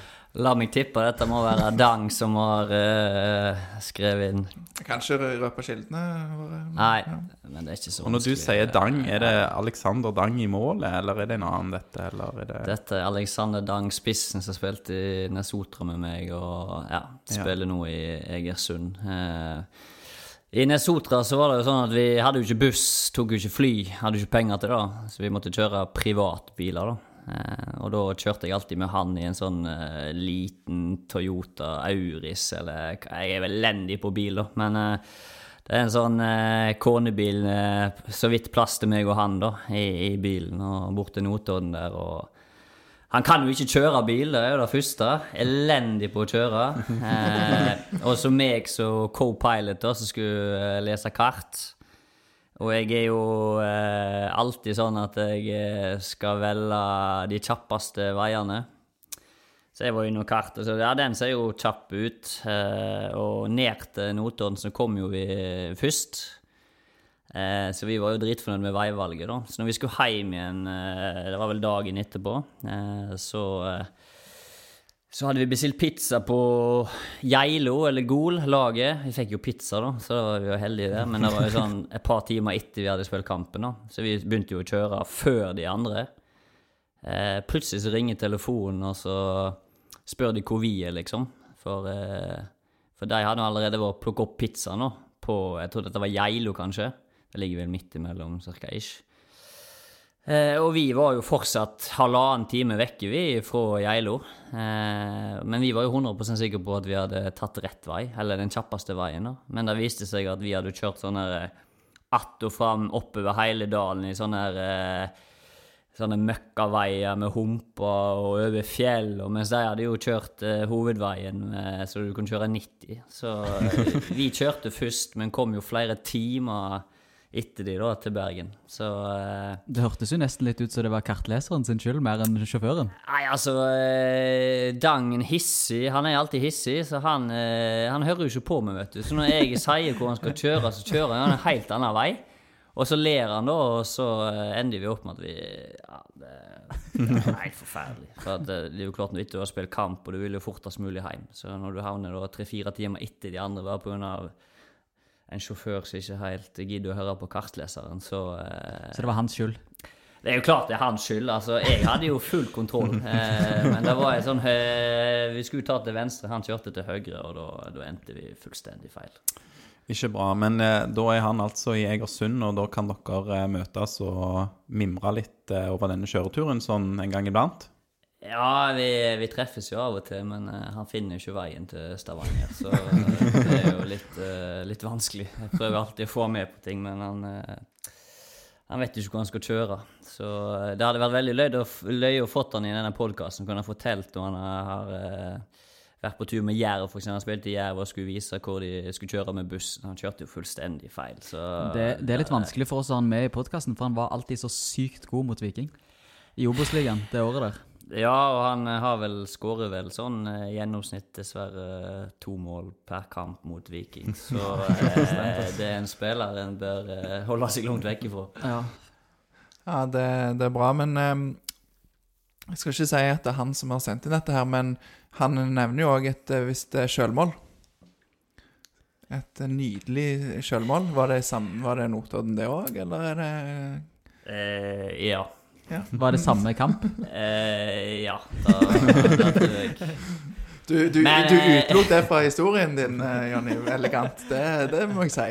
*laughs* La meg tippe, dette må være Dang som har uh, skrevet inn. Kanskje røpe kildene våre? Nei, Ja. men det er ikke så Og når du sier Dang, er det Alexander Dang i målet, eller er det en annen dette, eller er det Dette er Alexander Dang, spissen som spilte i Nesotra med meg, og ja, spiller nå i Egersund. Uh, I Nesotra så var det jo sånn at vi hadde jo ikke buss, tok jo ikke fly, hadde jo ikke penger til det, så vi måtte kjøre privatbiler, da. Eh, og da kjørte jeg alltid med han i en sånn eh, liten Toyota Auris, eller Jeg er vel elendig på bil, da, men eh, det er en sånn eh, konebil, eh, så vidt plass til meg og han da, i, i bilen, og bort til Notodden der, og han kan jo ikke kjøre bil, det er jo det første. Elendig på å kjøre. Eh, og så meg som co-pilot da, som skulle lese kart. Og jeg er jo eh, alltid sånn at jeg eh, skal velge de kjappeste veiene. Så jeg var innom kartet, så ja, den ser jo kjapp ut. Eh, og ned til Notodden så kom jo vi først. Eh, så vi var jo dritfornøyd med veivalget, da. Så når vi skulle hjem igjen, eh, det var vel dagen etterpå, eh, så eh, så hadde vi bestilt pizza på Geilo, eller Gol, laget. Vi fikk jo pizza, da, så da var vi jo heldige der. Men det var jo sånn et par timer etter vi hadde spilt kampen, da. Så vi begynte jo å kjøre før de andre. Eh, plutselig så ringer telefonen, og så spør de hvor vi er, liksom. For, eh, for de hadde allerede vært plukket opp pizza nå, på Jeg tror dette var Geilo, kanskje. Det ligger vel midt imellom, cirka ish. Eh, og vi var jo fortsatt halvannen time vekke fra Geilo. Eh, men vi var jo 100% sikre på at vi hadde tatt rett vei, eller den kjappeste veien. da. Men det viste seg at vi hadde kjørt sånn her eh, att og fram oppover hele dalen i sånne her sånne møkkaveier med humper og over fjell, og mens de hadde jo kjørt hovedveien så du kunne kjøre 90. Så vi kjørte først, men kom jo flere timer etter de da til Bergen. Så uh, Det hørtes jo nesten litt ut som det var kartleseren sin skyld, mer enn sjåføren. Nei, altså uh, Dangen hissig, han er alltid hissig, så han, uh, han hører jo ikke på meg, vet du. Så når jeg sier hvor han skal kjøre, så kjører han en helt annen vei. Og så ler han da, og så eh, ender vi opp med at vi Ja, det, det er helt forferdelig. For eh, det er jo klart når du har spilt kamp, og du vil jo fortest mulig hjem. Så når du havner da tre-fire timer etter de andre bare pga. En sjåfør som ikke helt gidder å høre på kartleseren, så eh, Så det var hans skyld. det er jo klart det er hans skyld. altså Jeg hadde jo full kontroll. Eh, men det var en sånn eh, Vi skulle ta til venstre, han kjørte til høyre, og da, da endte vi fullstendig feil. Ikke bra. Men eh, da er han altså i Egersund, og da kan dere eh, møtes og mimre litt eh, over denne kjøreturen sånn en gang iblant? Ja, vi, vi treffes jo av og til, men uh, han finner jo ikke veien til Stavanger. Så uh, det er jo litt, uh, litt vanskelig. Jeg prøver alltid å få han med på ting, men han, han vet ikke hvor han skal kjøre. Så det hadde vært veldig løye å, løy å fått han i denne podkasten. Kunne ha fortalt når han har vært på tur med Jerv, f.eks. Han spilte i Jerv og skulle vise hvor de skulle kjøre med buss. Han kjørte jo fullstendig feil, så Det, det er litt vanskelig for oss å ha han med i podkasten, for han var alltid så sykt god mot Viking. I Obos-ligaen det året der. Ja, og han eh, har vel skåret vel sånn eh, gjennomsnitt dessverre eh, to mål per kamp mot Viking. Så *laughs* eh, det er en spiller en bør eh, holde seg langt vekk ifra. Ja. Ja, det, det er bra, men eh, jeg skal ikke si at det er han som har sendt inn dette her, men han nevner jo òg et visst sjølmål. Et nydelig sjølmål. Var det, sam- var det Notodden, det òg, eller er det Eh, ja. Var det samme kamp? Eh, ja, da, da tror jeg Du, du, Men, du eh, utelot det fra historien din, eh, Jonny. Elegant. Det, det må jeg si.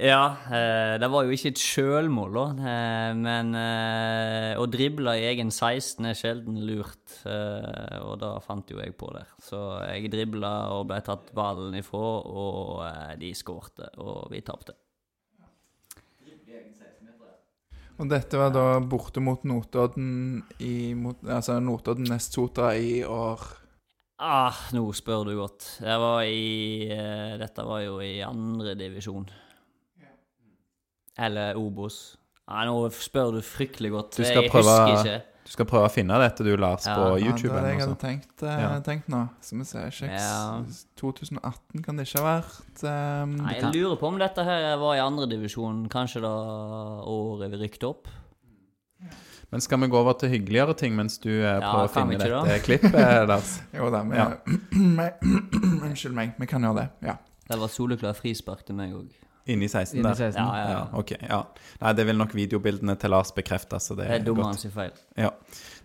Ja, eh, det var jo ikke et sjølmål, da. Men eh, å drible i egen 16 er sjelden lurt. Eh, og da fant jo jeg på der. Så jeg dribla og ble tatt ballen ifra, og de skårte, og vi tapte. Og dette var da borte mot Notodden i mot, Altså Notodden Nestsotra i år Ah, nå spør du godt. Det var i, uh, dette var jo i andre divisjon. Eller Obos. Ah, nå spør du fryktelig godt. Du skal jeg prøve- husker ikke. Du skal prøve å finne dette, du, Lars, Ja. på Ja, YouTube. det er det jeg hadde tenkt, eh, Ja. tenkt nå. Skal vi se Kjeks Ja. 2018 kan det ikke ha vært. Um, Nei, jeg lurer på om dette her var i andre divisjon, kanskje da året vi rykte opp. Men skal vi gå over til hyggeligere ting mens du eh, Ja, prøver å kan vi finne ikke dette *laughs* klippet, Lars? *laughs* Jo da, vi, Ja. meg- *clears throat* *clears throat* Unnskyld meg, vi kan gjøre det. Ja. Det var soleklart frispark til meg òg. Inni 16 Inni der? 16. Ja, ja, Ja, ja. ok, ja. Nei, det vil nok videobildene til Lars bekrefte, så det Det er er dommeren godt. sin feil. Ja.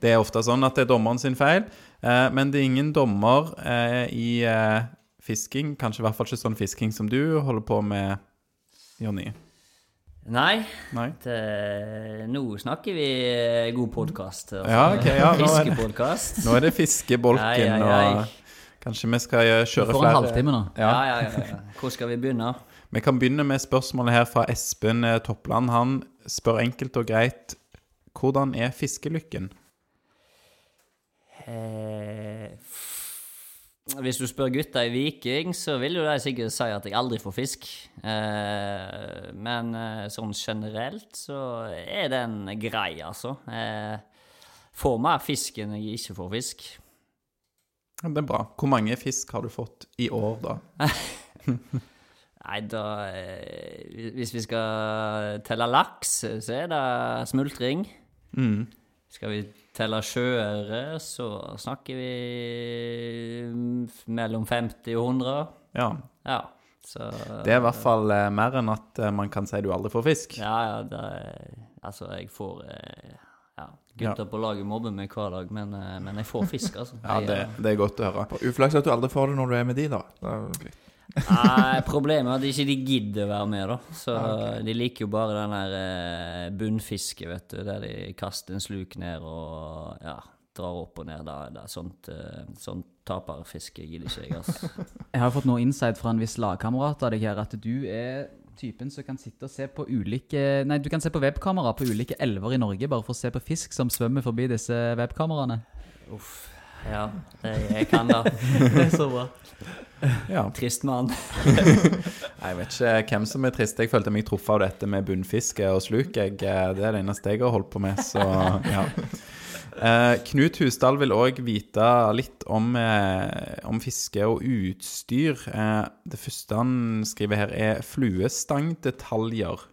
Det er ofte sånn at det er dommeren sin feil, eh, men det er ingen dommer eh, i eh, fisking, kanskje i hvert fall ikke sånn fisking som du holder på med, Jonny. Nei, Nei? det, nå snakker vi eh, god podkast. Altså. Ja, okay, ja, Fiskepodkast. Nå er det fiskebolken, og kanskje vi skal kjøre Du For får en flere halvtime nå. Ja, Ja. ja, ja, ja. Hvor skal vi begynne? Vi kan begynne med spørsmålet her fra Espen eh, Toppland. Han spør enkelt og greit hvordan er fiskelykken? Eh, hvis du spør gutta i Viking, så vil jo de sikkert si at jeg aldri får fisk. Eh, men eh, sånn generelt så er den grei, altså. Eh, får mer fisk enn jeg ikke får fisk. Det er bra. Hvor mange fisk har du fått i år, da? *laughs* Nei, da eh, Hvis vi skal telle laks, så er det smultring. Mm. Skal vi telle sjøøre, så snakker vi mm, mellom 50 og 100. Ja. Ja, så Det er i hvert fall eh, mer enn at eh, man kan si du aldri får fisk. Ja, ja, det er, Altså, jeg får Ja, gutter på laget mobber meg hver dag, men, men jeg får fisk, altså. *laughs* Ja, det, det er godt å høre. Uflaks at du aldri får det når du er med de, da. da Nei, problemet er at de ikke gidder å være med, da. Så de liker jo bare den der eh, bunnfisket, vet du, der de kaster en sluk ned og ja, drar opp og ned. Da, da, sånt, eh, sånt taperfiske gidder ikke jeg, altså. *laughs* Jeg har fått noe insight fra en viss lagkamerat av deg her, at du er typen som kan sitte og se på ulike Nei, du kan se på webkamera på ulike elver i Norge bare for å se på fisk som svømmer forbi disse webkameraene. Uff. Ja, jeg kan da. Det er så bra. Ja. Trist mann. *laughs* Jeg vet ikke hvem som er trist. Jeg følte meg truffet av dette med bunnfiske og sluk. Jeg, eh, det er det eneste jeg har holdt på med, så ja. Eh, Knut Husdal vil òg vite litt om, eh, om fiske og utstyr. Eh, det første han skriver her, er fluestangdetaljer.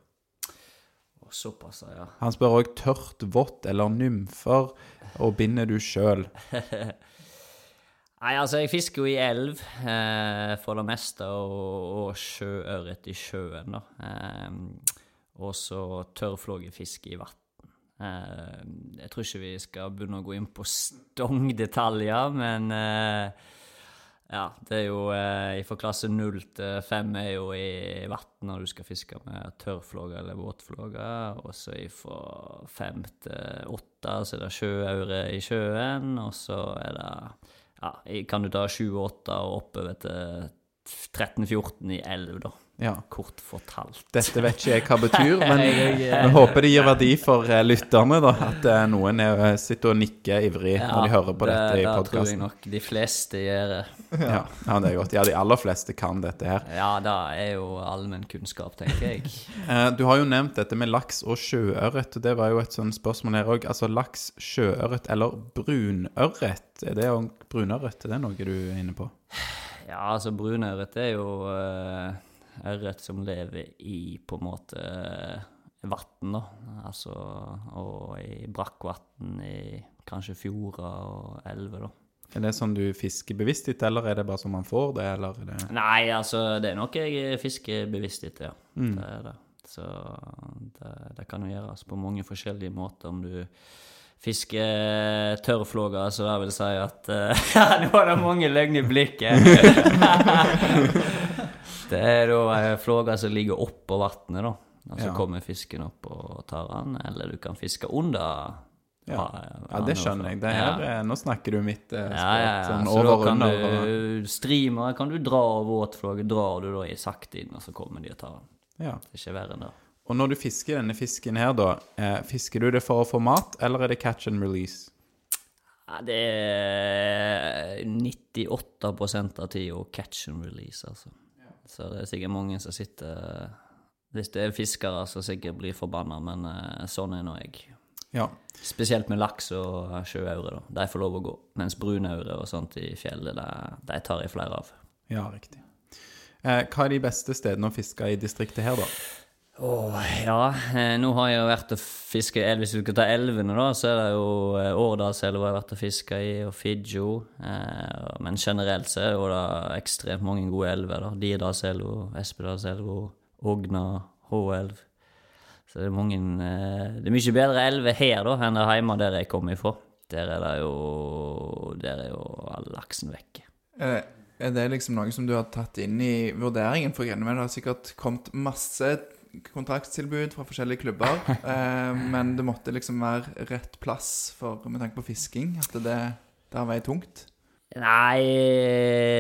Såpass, ja. Han spør òg tørt, vått eller nymfer, og binder du sjøl? *laughs* Nei, altså, jeg fisker jo i elv eh, for det meste, og, og sjøørret i sjøen, da. Eh, og så tørrflågefiske i vann. Eh, jeg tror ikke vi skal begynne å gå inn på stongdetaljer, men eh, ja, det er jo eh, Fra klasse 0 til 5 er jo i vann når du skal fiske med tørrflåge eller våtflåge. Og så fra 5 til 8 så er det sjøaure i sjøen, og så er det ja, kan du ta 7 og 8 og oppover til 13-14 i 11, da. Ja. Kort fortalt. Dette vet ikke jeg hva betyr, *laughs* men vi håper det gir verdi for eh, lytterne, da. At eh, noen er, sitter og nikker ivrig når de hører på det, dette i det tror jeg nok de fleste gjør. Ja, ja, det er godt. Ja, de aller fleste kan dette her. Ja, det er jo allmennkunnskap, tenker jeg. *laughs* Eh, Du har jo nevnt dette med laks og sjøørret, det var jo et sånt spørsmål her òg. Altså laks, sjøørret eller brunørret? Er det brunørret? Er det noe du er inne på? *sighs* *sighs* Ja, altså brunørret er jo uh, ørret som lever i på en måte uh, vann, da. Altså og i brakkvann, i kanskje fjorder og elver, da. Er det sånn du fisker bevisst etter, eller er det bare sånn man får det, eller er det Nei, altså, det er noe jeg fisker bevisst etter, ja. Mm. Det er det. Så det, det kan jo gjøres på mange forskjellige måter. Om du fisker tørrflåger, så det vil si at eh, Ja, *laughs* nå var det mange løgn i blikket. *laughs* det er da ei flåger som ligger oppå vannet, da. Og så Ja. kommer fisken opp og tar den. Eller du kan fiske under. Ja, ja det skjønner jeg. Det Ja. her, eh, Nå snakker du mitt eh, språk. Ja, ja, ja. Sånn Så over og kan under. du streame, kan du dra våtflåge, drar du da i sakte inn, og så kommer de og tar den. Ja. Det er ikke verre enn det. Og når du fisker denne fisken her, da, eh, fisker du det for å få mat, eller er det catch and release? Ja, det er 98% av tida catch and release, altså. Så det er sikkert mange som sitter Hvis det er fiskere som sikkert blir forbanna, men eh, sånn er nå jeg. Ja. Spesielt med laks og sjøaure. De får lov å gå. Mens brunaure og sånt i fjellet, de, de tar jeg flere av. Ja, riktig. Eh, hva er de beste stedene å fiske i distriktet her, da? Åh, ja, eh, nå har jeg jo vært og fiske i. Hvis du skal ta elvene, da, så er det jo eh, Årdalselva jeg har vært og fiska i, og Figgjo. Eh, men generelt så er det jo da ekstremt mange gode elver. da. Dirdalselva, Espedalselva, Ogna, Håelv. Så det er mange eh, Det er mye bedre elver her da enn det hjemme der jeg kommer ifra. Der er det jo Der er jo all laksen vekke. Er, er det liksom noe som du har tatt inn i vurderingen? For regner det har sikkert kommet masse kontraktstilbud fra forskjellige klubber, *laughs* eh, men det måtte liksom være rett plass for, med tanke på fisking? At det, det har veid tungt? Nei,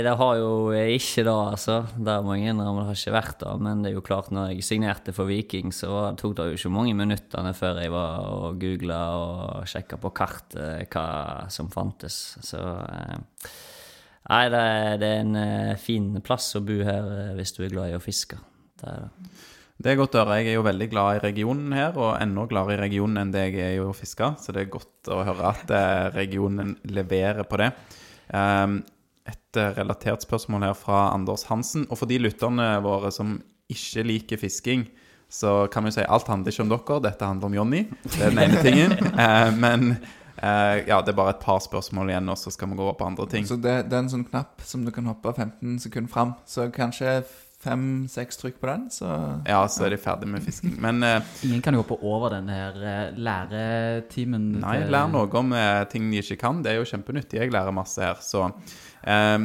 det har jo ikke det, altså. Det er mange innrømme det har ikke vært det. Men det er jo klart, når jeg signerte for Viking, så tok det jo ikke mange minuttene før jeg var og googla og sjekka på kartet hva som fantes. Så eh, Nei, det er, det er en eh, fin plass å bo her eh, hvis du er glad i å fiske. Det er det. Det er godt å høre. Jeg er jo veldig glad i regionen her, og enda gladere i regionen enn det jeg er i å fiske. Så det er godt å høre at eh, regionen leverer på det. Um, et eh, relatert spørsmål her fra Anders Hansen. Og for de lytterne våre som ikke liker fisking, så kan vi si alt handler ikke om dere, dette handler om Jonny. Det er den ene tingen. *laughs* Eh, men ja, det er bare et par spørsmål igjen, og så skal vi gå over på andre ting. Så det, det er en sånn knapp som du kan hoppe 15 sekunder fram. Så kanskje fem-seks trykk på den, så Ja, så er de ferdig med fisking. Men eh, Ingen kan jo hoppe over denne her eh, læretimen. Nei, til- lær noe om eh, ting de ikke kan. Det er jo kjempenyttig. Jeg lærer masse her. Så eh,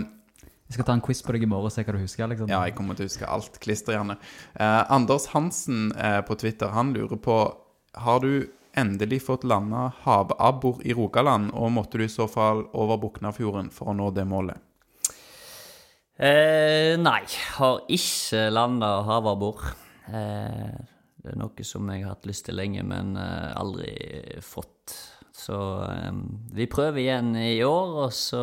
Jeg skal ta en quiz på deg i morgen og se hva du husker. liksom. Ja, jeg kommer til å huske alt klisterhjerne. Eh, Anders Hansen på Twitter, han lurer på Har du endelig fått landa havabbor i Rogaland, og måtte du i så fall over Buknafjorden for å nå det målet? Eh, nei, har ikke landa havabbor. Eh, det er noe som jeg har hatt lyst til lenge, men eh, aldri fått. Så eh, vi prøver igjen i år, og så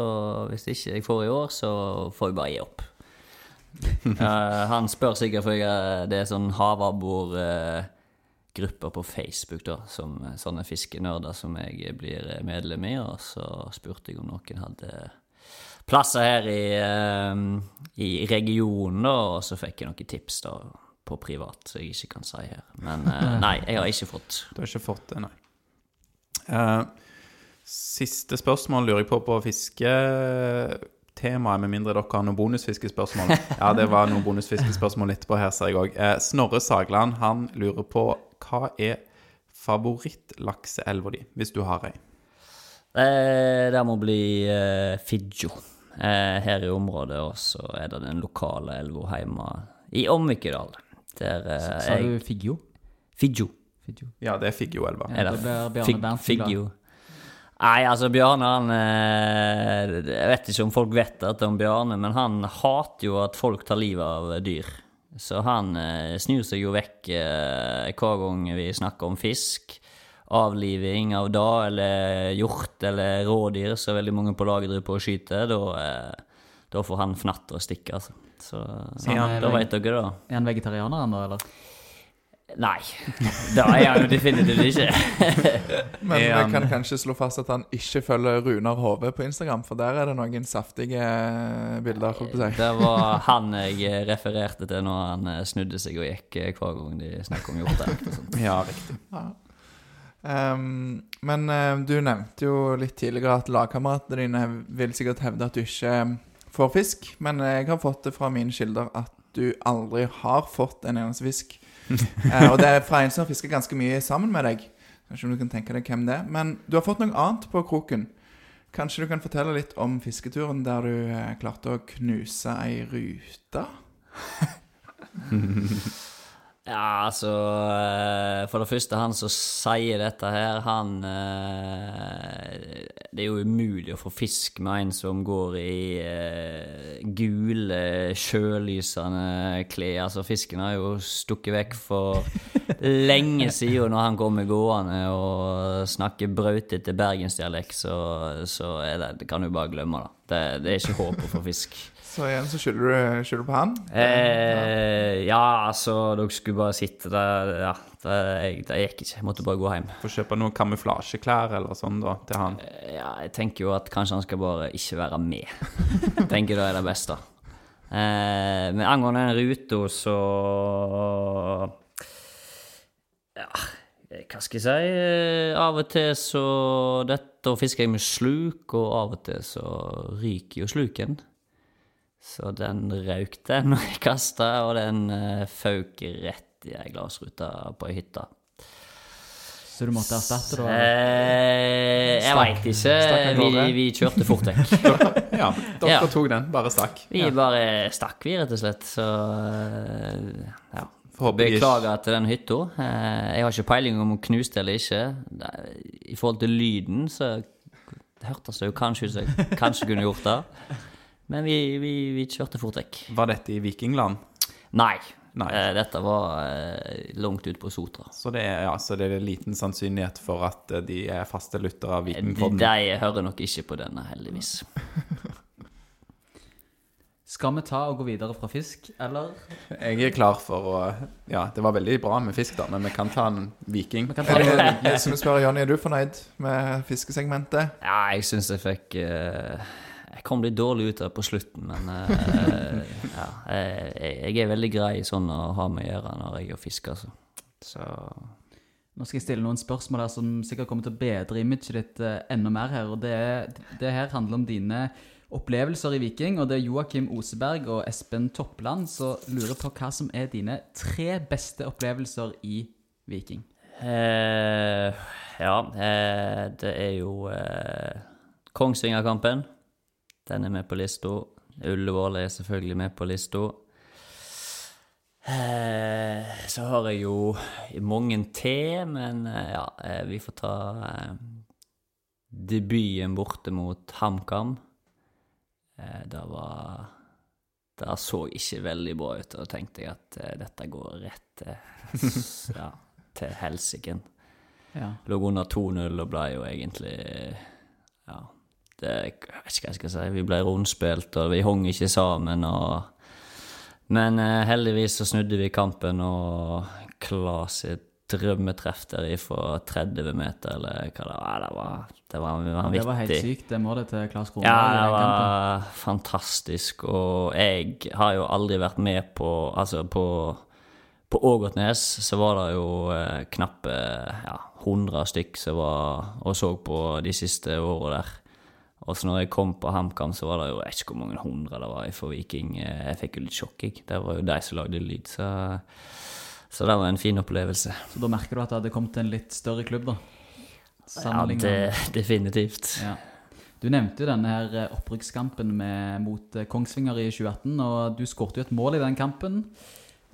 hvis ikke jeg får i år, så får jeg bare gi opp. *laughs* Eh, han spør sikkert for jeg- det er sånn havabborgrupper på Facebook, da, som eh, sånne fiskenerder som jeg blir medlem i, og så spurte jeg om noen hadde plasser her i, uh, i regionen, da, og så fikk jeg noen tips da på privat, som jeg ikke kan si her. Men uh, *laughs* nei, jeg har ikke fått. Du har ikke fått det, nei. Uh, siste spørsmål lurer jeg på på fisketemaet, med mindre dere har noen bonusfiskespørsmål. *laughs* Ja, det var noen bonusfiskespørsmål etterpå her, ser jeg òg. Uh, Snorre Sagland han lurer på hva er favorittlakseelva di, hvis du har ei? Det, det må bli eh, Figgjo her i området, og så er det den lokale elva hjemme i Omvikedal. Der eh, Sa du Figgjo? Figgjo. Ja, det er Figgjoelva. Ja, det blir Bjarne Figgjo. Nei, altså Bjarne han eh, Jeg vet ikke om folk vet dette om Bjarne, men han hater jo at folk tar livet av dyr. Så han eh, snur seg jo vekk eh, hver gang vi snakker om fisk. Avliving av da, eller hjort eller rådyr, så veldig mange på laget driver på og skyter. Da, eh, da får han fnatt og stikke, altså. Så, han er da veit dere det. Er han vegetarianer ennå, eller? Nei, *laughs* det er han jo definitivt ikke. *laughs* Men vi kan kanskje slå fast at han ikke følger Runar Hove på Instagram, for der er det noen saftige eh, bilder. si. Det var han jeg refererte til når han eh, snudde seg og gikk hver gang de snakket om hjortejakt og sånt. Ja, riktig. Ehm, men uh, du nevnte jo litt tidligere at lagkameratene dine vil sikkert hevde at du ikke eh, får fisk, men jeg har fått det fra mine kilder at du aldri har fått en eneste fisk. uh, *laughs* og det er fra en som har fiska ganske mye sammen med deg. Kanskje du kan tenke deg hvem det er. Men du har fått noe annet på kroken. Kanskje du kan fortelle litt om fisketuren der du eh, klarte å knuse ei rute? *laughs* Ja, altså eh, For det første, han som sier dette her, han eh, Det er jo umulig å få fisk med en som går i eh, gule, sjølysende klær. Altså, fisken har jo stukket vekk for *laughs* lenge siden når han kommer gående og snakker brautete bergensdialekt, så, så det, det kan du bare glemme, da. Det, det er ikke håp å få fisk. Så igjen så skylder du, skylder du på han. Eh, ja, altså, dere skulle bare sitte der. Ja, det, jeg, det gikk ikke. Jeg måtte bare gå hjem. Få kjøpe noen kamuflasjeklær eller sånn da, til han. Ja, jeg tenker jo at kanskje han skal bare ikke være med. Jeg tenker det er det beste. Eh, men angående den ruta, så Ja, hva skal jeg si? Eh, Av og til så Dette fisker jeg med sluk, og av og til så ryker jo sluken. Så den røyk den når jeg kasta, og den uh, føk rett i ei glassrute på ei hytte. Så du måtte erstatte, da? Eh, jeg veit ikke. Vi, vi kjørte fort vekk. *laughs* Ja, dere Ja. tok den, bare stakk. Vi bare stakk, vi, rett og slett. Så eh, ja. Beklager til den hytta. Eh, Jeg har ikke peiling om hun knuste eller ikke. I forhold til lyden, så hørtes det jo kanskje ut som jeg kanskje kunne gjort det. Men vi, vi, vi kjørte fort vekk. Var dette i Vikingland? Nei. Nei. Eh, Dette var eh, langt ut på Sotra. Så det, er, ja, så det er liten sannsynlighet for at eh, de er faste lyttere av De, Vikingpodden. de hører nok ikke på denne, heldigvis. *laughs* Skal vi ta og gå videre fra fisk, eller? Jeg er klar for å Ja, det var veldig bra med fisk, da, men vi kan ta en viking. Vi kan ta en... som vi spør, Jonny, er du fornøyd med fiskesegmentet? Ja, jeg syns jeg fikk eh, Jeg kom litt dårlig ut av det på slutten, men eh, *laughs* ja, jeg, jeg er veldig grei sånn å ha med å gjøre når jeg er fisker, altså. Så Nå skal jeg stille noen spørsmål der som sikkert kommer til å bedre imaget ditt eh, enda mer her. og det, det her handler om dine opplevelser i Viking. og Det er Joakim Oseberg og Espen Toppland som lurer på hva som er dine tre beste opplevelser i Viking. eh, Ja, eh, det er jo eh, Kongsvingerkampen. Den er med på lista. Ullevål er selvfølgelig med på lista. Eh, så har jeg jo mange til, men eh, ja, eh, vi får ta debuten borte mot HamKam. Eh, det var Det så ikke veldig bra ut, og tenkte jeg at dette går rett ja, til helsiken. Ja. Lå under 2-0 og ble jo egentlig Ja, det jeg vet ikke hva jeg skal si. Vi ble rundspilt, og vi hang ikke sammen, og Men eh, heldigvis så snudde vi kampen, og Klas sitt drømmetreff der fra 30 meter, eller hva det var. Det var, det var vanvittig. Det var helt sykt, det målet til Klas Kronberg. Ja, det kampen. var fantastisk, og jeg har jo aldri vært med på Altså, på, på Ågotnes så var det jo eh, knappe ja, 100 stykk som var og så på de siste åra der. Og så når jeg kom på HamKam, så var det jo jeg vet ikke hvor mange hundre det var for Viking. Eh, Jeg fikk jo litt sjokk, jeg. Det var jo de som lagde lyd, så så det var en fin opplevelse. Så da merker du at det hadde kommet til en litt større klubb, da? Ja, det, definitivt. Ja. Du nevnte jo denne her eh, opprykkskampen med, mot eh, Kongsvinger i 2018, og du skårte jo et mål i den kampen.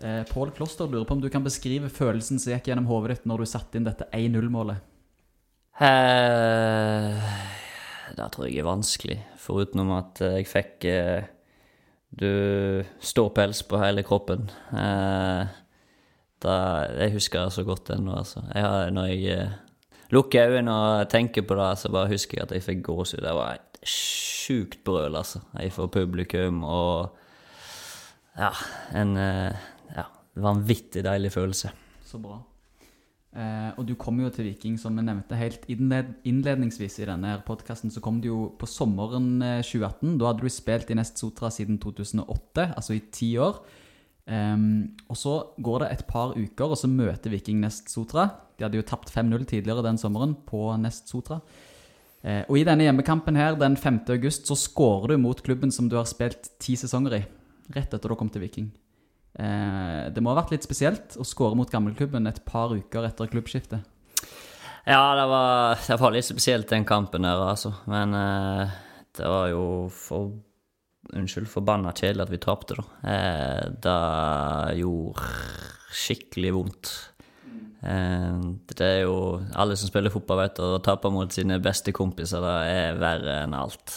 Eh, Pål Kloster lurer på om du kan beskrive følelsen som gikk gjennom hodet ditt når du satte inn dette 1-0-målet. Eh, det tror jeg er vanskelig, foruten at eh, jeg fikk eh, Du ståpels på hele kroppen. Eh, da, jeg husker det så godt ennå, altså. Jeg når jeg eh, lukker øynene og tenker på det, så bare husker jeg at jeg fikk gåsehud. Det var et sjukt brøl, altså. Får publikum og Ja, en eh, ja, vanvittig deilig følelse. Så bra. Eh, og du kom jo til Viking, som vi nevnte helt innled innledningsvis i denne podkasten, så kom du jo på sommeren eh, 2018. Da hadde du spilt i Nest Sotra siden 2008, altså i ti år. Ehm, og så går det et par uker, og så møter Viking Nest Sotra. De hadde jo tapt 5-0 tidligere den sommeren på Nest Sotra. Eh, og i denne hjemmekampen her den 5. august så skårer du mot klubben som du har spilt ti sesonger i. Rett etter du kom til Viking. Eh, det må ha vært litt spesielt å skåre mot gammelklubben et par uker etter klubbskiftet. Ja, det var, det var litt spesielt den kampen der, altså. Men eh, det var jo for Unnskyld, forbanna kjedelig at vi tapte, da. Eh, det gjorde skikkelig vondt. Eh, det er jo Alle som spiller fotball, vet å tape mot sine beste kompiser. Det er verre enn alt.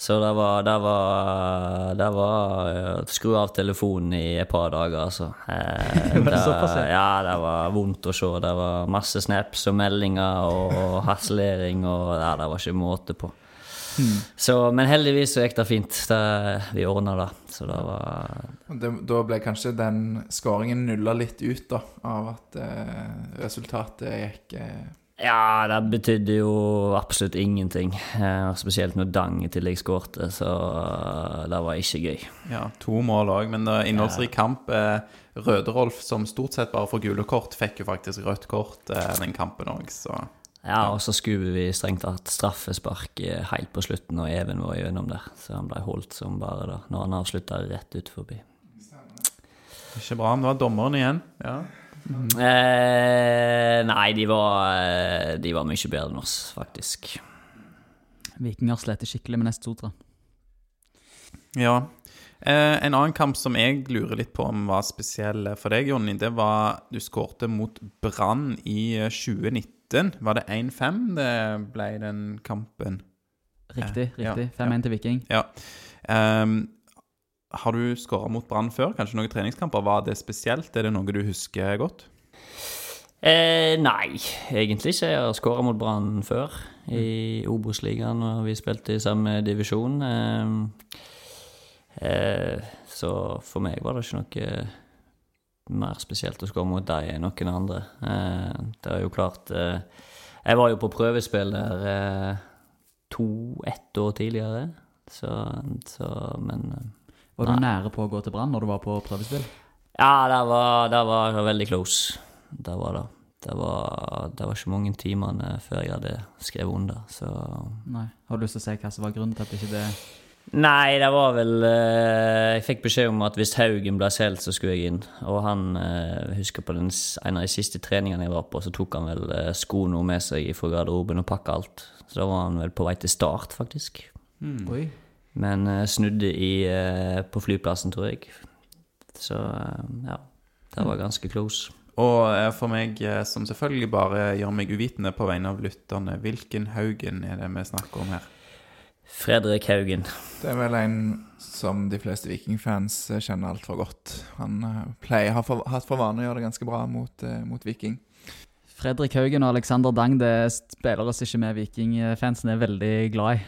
Så det var, det var, det var eh, Skru av telefonen i et par dager, altså. *laughs* Eh, det ja? det var vondt å se. Det var masse snaps og meldinger og harselering og ja, det var ikke måte på. Så, men heldigvis så gikk det fint. Det, vi ordna det. Så det var Det, da ble kanskje den skåringen nulla litt ut, da, av at eh, resultatet gikk eh, Ja, det betydde jo absolutt ingenting. Eh, spesielt når Dang i tillegg skårte, så eh, det var ikke gøy. Ja, to mål òg, men er innholdsrik kamp. Eh, Røde-Rolf, som stort sett bare får gule kort, fikk jo faktisk rødt kort eh, den kampen òg, så Ja, og så skulle vi strengt tatt straffespark eh, helt på slutten, og Even var gjennom der. Så han ble holdt som bare da, når han avslutta rett ut forbi. ikke bra. Men det var dommeren igjen. Ja. Eh, nei, de var, eh, de var mye bedre enn oss, faktisk. Vikinger sleter skikkelig med Nest Sotra. ja. Eh, en annen kamp som jeg lurer litt på om var spesiell for deg, Jonny, det var du skårte mot Brann i eh, 2019. Var det 1-5 det ble den kampen? Riktig, riktig. 5-1 til Viking. Ja. Ehm, har du skåra mot Brann før? Kanskje noen treningskamper? Var det spesielt? Er det noe du husker godt? Eh, nei, egentlig ikke. Jeg har skåra mot Brann før, i Obos-ligaen, og vi spilte i samme divisjon. Eh, eh, så for meg var det ikke noe mer spesielt å skåre mot deg enn noen andre. Eh, det er jo klart eh, Jeg var jo på prøvespill der eh, to-ett år tidligere, så, så Men Var du Nei. nære på å gå til Brann når du var på prøvespill? Ja, det var, det var veldig close. Det var det. Det var, det var ikke mange timene før jeg hadde skrevet under, så Nei. Har du lyst til å si hva som var grunnen til at ikke det Nei, det var vel eh, Jeg fikk beskjed om at hvis Haugen ble solgt, så skulle jeg inn. Og han eh, husker på den, en av de siste treningene jeg var på, så tok han vel eh, skoene med seg fra garderoben og pakka alt. Så da var han vel på vei til start, faktisk. Oi. Men eh, snudde i, eh, på flyplassen, tror jeg. Så eh, ja, det var ganske close. Og for meg, som selvfølgelig bare gjør meg uvitende på vegne av lytterne, hvilken Haugen er det vi snakker om her? Fredrik Haugen. Det er vel en som de fleste Viking-fans kjenner altfor godt. Han pleier, har for, hatt for vane å gjøre det ganske bra mot, mot Viking. Fredrik Haugen og Alexander Dang det er spillere som ikke vi Viking-fansen er veldig glad i.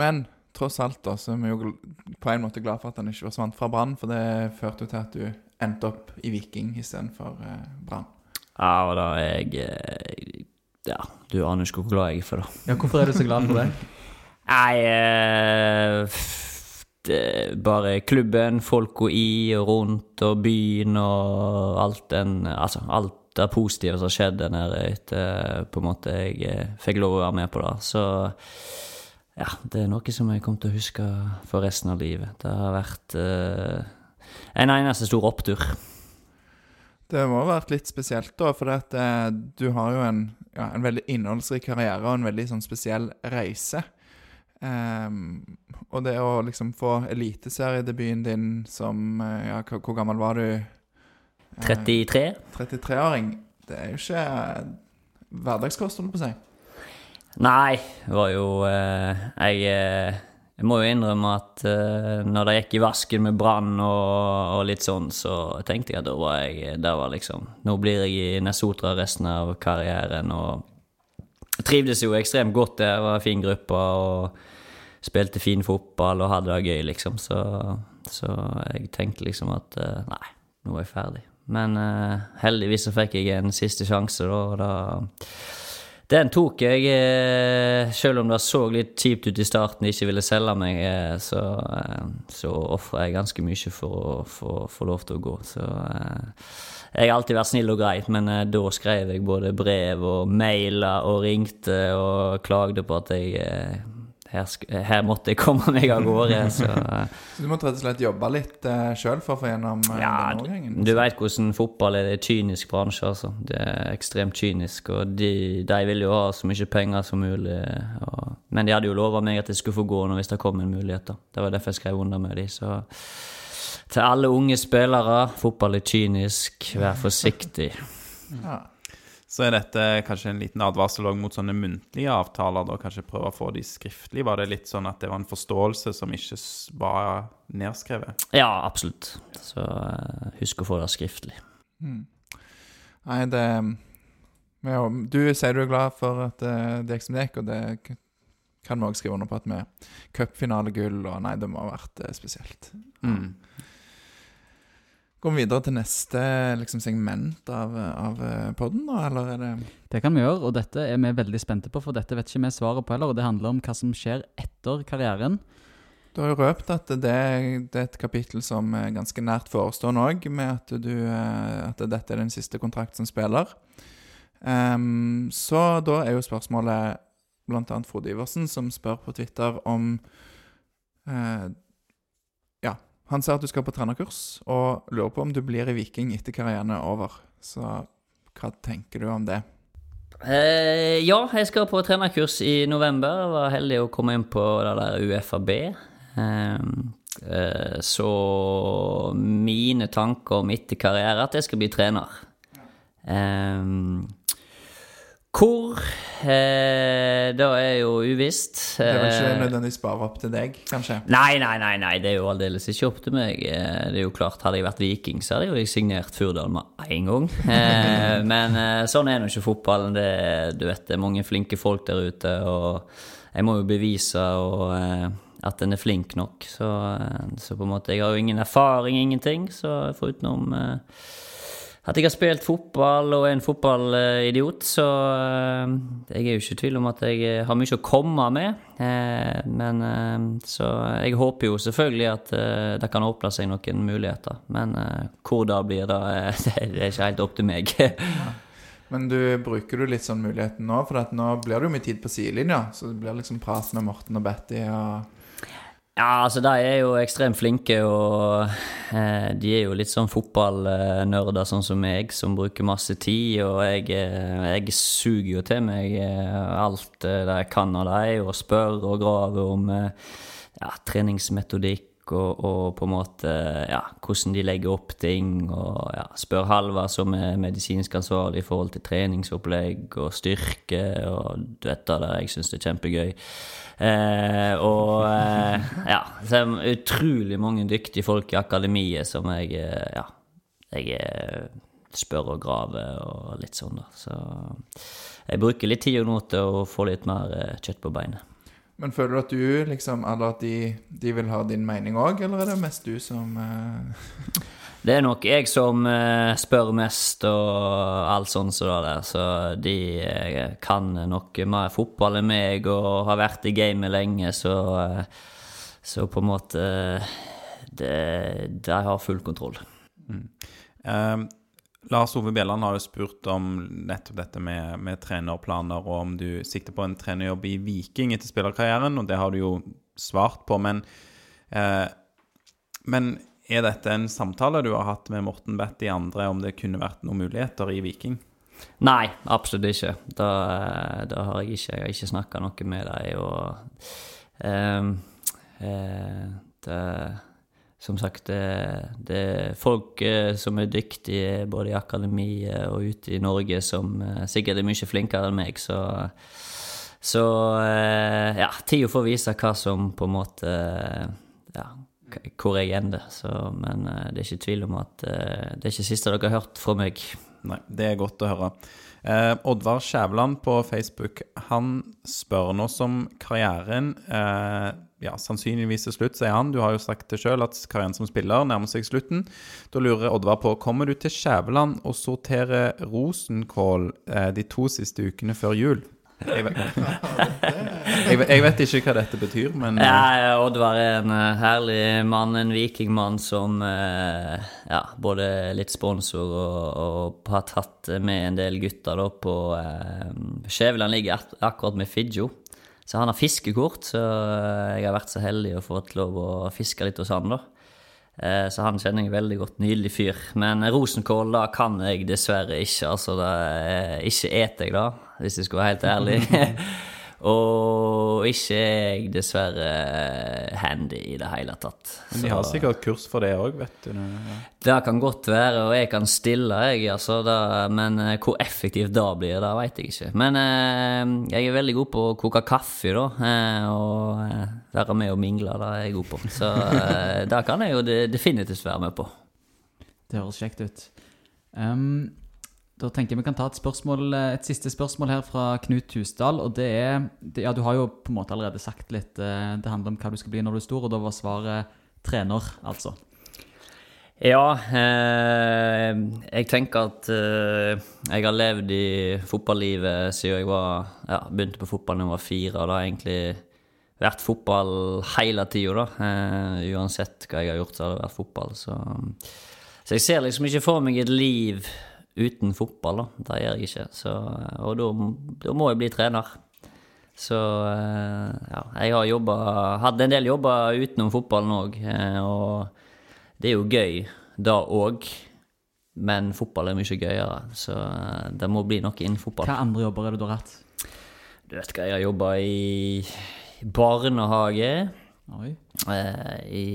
Men tross alt da, så er vi jo på en måte glad for at han ikke forsvant fra Brann, for det førte jo til at du endte opp i Viking istedenfor eh, Brann. Ja, og da er jeg eh, Ja, du aner ikke hvor glad jeg er for det. Ja, Hvorfor er du så glad for det? *laughs* Nei eh, det Bare klubben, folka i og rundt, og byen og alt den Altså alt det positive som har skjedd der nede etter på en måte jeg eh, fikk lov å være med på det. Så ja, det er noe som jeg kommer til å huske for resten av livet. Det har vært eh, en eneste stor opptur. Det må ha vært litt spesielt, da, for at, eh, du har jo en, ja, en veldig innholdsrik karriere og en veldig sånn spesiell reise. Um, og det å liksom få eliteseriedebuten din som eh, Ja, hvor gammel var du? Eh, 33. 33-åring. Det er jo ikke eh, hverdagskost, holdt jeg på å si. Nei, det var jo eh, jeg, eh, jeg må jo innrømme at eh, når det gikk i vasken med brann og, og litt sånn, så tenkte jeg at da var jeg der var liksom Nå blir jeg i Nesotra resten av karrieren, og jeg trivdes jo ekstremt godt der. Var en fin gruppe og spilte fin fotball og hadde det gøy, liksom. Så, så jeg tenkte liksom at nei, nå er jeg ferdig. Men eh, heldigvis så fikk jeg en siste sjanse, da. og da den tok jeg, eh, selv om det så litt kjipt ut i starten, ikke ville selge meg, eh, så, eh, så ofra jeg ganske mye for å få lov til å gå. Så eh, jeg har alltid vært snill og grei, men da skrev jeg både brev og mailer og ringte og klagde på at jeg her, her måtte jeg komme meg av gårde. *laughs* Så eh, Så du måtte rett og slett jobbe litt uh, sjøl for å få gjennom uh, ja, den overgangen? du veit hvordan fotball er. Det er kynisk bransje, altså. Det er ekstremt kynisk. Og de, de ville jo ha så mye penger som mulig. Og, men de hadde jo lova meg at jeg skulle få gå nå hvis det kom en mulighet. da. Det var derfor jeg skrev under med de, så til alle unge spillere, fotball er kynisk, vær forsiktig. Ja. Så er dette kanskje en liten advarsel mot sånne muntlige avtaler, da kanskje prøve å få de skriftlig? Var det litt sånn at det var en forståelse som ikke var nedskrevet? Ja, absolutt. Så eh, husk å få det skriftlig. Nei, det jo- Du sier du er glad for at uh, det gikk som det gikk, og det kan vi òg skrive under på at vi Cupfinalegull og Nei, det må ha vært eh, spesielt. Mm. Går vi videre til neste liksom, segment av, av podden, da, eller er det Det kan vi gjøre, og dette er vi veldig spente på, for dette vet ikke vi svaret på heller. Og det handler om hva som skjer etter karrieren. Du har jo røpt at det, det er et kapittel som er ganske nært forestående òg, med at, du, eh, at dette er din siste kontrakt som spiller. Um, så da er jo spørsmålet bl.a. Frode Iversen, som spør på Twitter om eh, Ja, han ser at du skal på trenerkurs, og lurer på om du blir i Viking etter karrieren er over. Så hva tenker du om det? Eh, ja, jeg skal på trenerkurs i november. Jeg var heldig å komme inn på det der UFAB. Eh, eh, så mine tanker om etter karriere er at jeg skal bli trener. Eh, hvor? Eh, det er jo uvisst. Det er vel ikke Eh, nødvendigvis bare opp til deg, kanskje? Nei, nei, nei, nei, det er jo aldeles ikke opp til meg. Eh, Det er jo klart, Hadde jeg vært viking, så hadde jeg jo signert Furdal med en gang. Eh, *laughs* Men eh, sånn er nå ikke fotballen. Det, du vet, det er mange flinke folk der ute, og jeg må jo bevise og, at en er flink nok. Så, så på en måte, jeg har jo ingen erfaring, ingenting, så forutenom eh, at jeg har spilt fotball og er en fotballidiot, så eh, jeg er jo ikke i tvil om at jeg eh, har mye å komme med. Eh, Men så jeg håper jo selvfølgelig at det kan åpne seg noen muligheter. Men hvor blir, da, eh, *laughs* det det er ikke helt opp til meg. Men du bruker du litt sånn muligheten nå? For nå blir det jo mye tid på sidelinja. Så det blir liksom prat med Morten og Betty og Ja, altså de er jo ekstremt flinke, og eh, de er jo litt sånn fotballnerder sånn som meg, som bruker masse tid, og jeg, eh, jeg suger jo til meg eh, alt eh, det jeg kan av dem, og spør og graver om ja, treningsmetodikk og, og på en måte ja, hvordan de legger opp ting. Og ja, spør Halvard, som er medisinsk ansvarlig i forhold til treningsopplegg og styrke. Og du vet da, jeg syns det er kjempegøy. Eh, og eh, ja, så er utrolig mange dyktige folk i akademiet som jeg eh, ja, jeg eh, spør og graver og litt sånn, da. Så jeg bruker litt tid nå til å få litt mer eh, kjøtt på beinet. Men føler du at du liksom Eller at de, de vil ha din mening òg, eller er det mest du som uh... *laughs* Det er nok jeg som uh, spør mest og alt sånt som det der, så de uh, kan nok mer fotball enn meg og har vært i gamet lenge, så, så på en måte det, De har full kontroll. Eh, Lars Ove Bjelland har jo spurt om nettopp dette med, med trenerplaner, og om du sikter på en trenerjobb i Viking etter spillerkarrieren, og det har du jo svart på, men eh, Men er dette en samtale du har hatt med Morten Bett i andre, om det kunne vært noen muligheter i Viking? Nei, absolutt ikke. Da, da har jeg ikke Jeg ikke snakka noe med dem, og eh, eh, det, Som sagt, det, det er folk eh, som er dyktige både i akademiet og ute i Norge, som eh, sikkert er mye flinkere enn meg, så så eh, ja, tida får vise hva som på en måte Ja, hvor jeg ender. Så, men eh, det er ikke tvil om at eh, det er ikke siste dere har hørt fra meg. Nei, det er godt å høre. Eh, Oddvar Skjæveland på Facebook han spør nå som karrieren eh, ja, sannsynligvis er slutt, sier han. Du har jo sagt det sjøl at karrieren som spiller nærmer seg slutten. Da lurer Oddvar på kommer du til Skjæveland og sorterer rosenkål eh, de to siste ukene før jul? Jeg vet, *laughs* jeg, jeg vet ikke hva dette betyr, men eh, Ja, Oddvar er en eh, herlig mann, en vikingmann som eh, ja, både litt sponsor og, og har tatt med en del gutter da på eh, Skjæveland ligger akkurat med Figgjo. Så han har fiskekort, så jeg har vært så heldig å få lov å fiske litt hos han, da. Eh, Så han kjenner jeg veldig godt. Nydelig fyr. Men rosenkål da kan jeg dessverre ikke. Altså, det er, ikke eter jeg da, hvis jeg skal være helt ærlig. *laughs* Og ikke er jeg dessverre handy i det hele tatt. men de har Så- sikkert kurs for det òg, vet du. Ja. det kan godt være, og jeg kan stille, jeg, altså, da, men eh, hvor effektivt det blir, det vet jeg ikke. Men eh, jeg er veldig god på å koke kaffe, da, eh, og eh, være med og mingle, det er jeg god på. Så eh, *laughs* det kan jeg jo definitivt være med på. Det høres kjekt ut. Ehm, da tenker jeg vi kan ta et spørsmål, eh, et siste spørsmål her fra Knut Husdal. Og det er det, Ja, du har jo på en måte allerede sagt litt. eh, Det handler om hva du skal bli når du er stor, og da var svaret trener, altså. Ja, eh, jeg tenker at eh, jeg har levd i fotballivet siden jeg var, ja, begynte på fotball da jeg var fire. Og det har egentlig vært fotball hele tida, da. Eh, uansett hva jeg har gjort, så har det vært fotball. Så, så jeg ser liksom ikke for meg et liv uten fotball, da. Det gjør jeg ikke. Så, og da, må jeg bli trener. Så eh, ja, jeg har jobba Hadde en del jobber utenom fotballen òg, og det er jo gøy, da òg. Men fotball er mye gøyere, så eh, det må bli noe innen fotball. Hva andre jobber er det du har hatt? Du vet hva, jeg har jobba i barnehage Oi. eh, i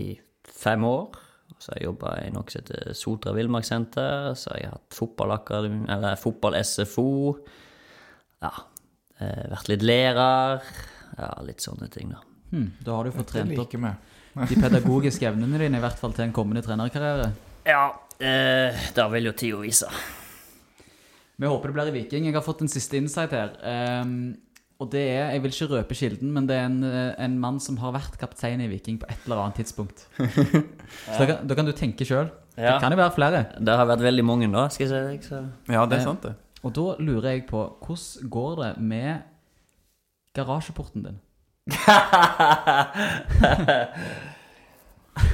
fem år. Så har jeg jobba i noe som heter Sotra villmarkssenter. Så har jeg hatt fotballakademi, eller fotball-SFO. Ja. Eh, vært litt lærer. Ja, litt sånne ting, da. Hmm, da har du fått trent opp *laughs* de pedagogiske evnene dine, i hvert fall til en kommende trenerkarriere. Ja, eh, det vil jo tida vise. Vi håper det blir i Viking. Jeg har fått en siste insight her. Ehm, og det er, jeg vil ikke røpe kilden, men det er en, eh, en mann som har vært kaptein i Viking på et eller annet tidspunkt. *laughs* Så da kan, da kan du tenke sjøl. Ja. Det kan jo være flere. Det har vært veldig mange, da, skal jeg si. Så. ja, det Eh, er sant, det. Og da lurer jeg på, hvordan går det med garasjeporten din? *laughs*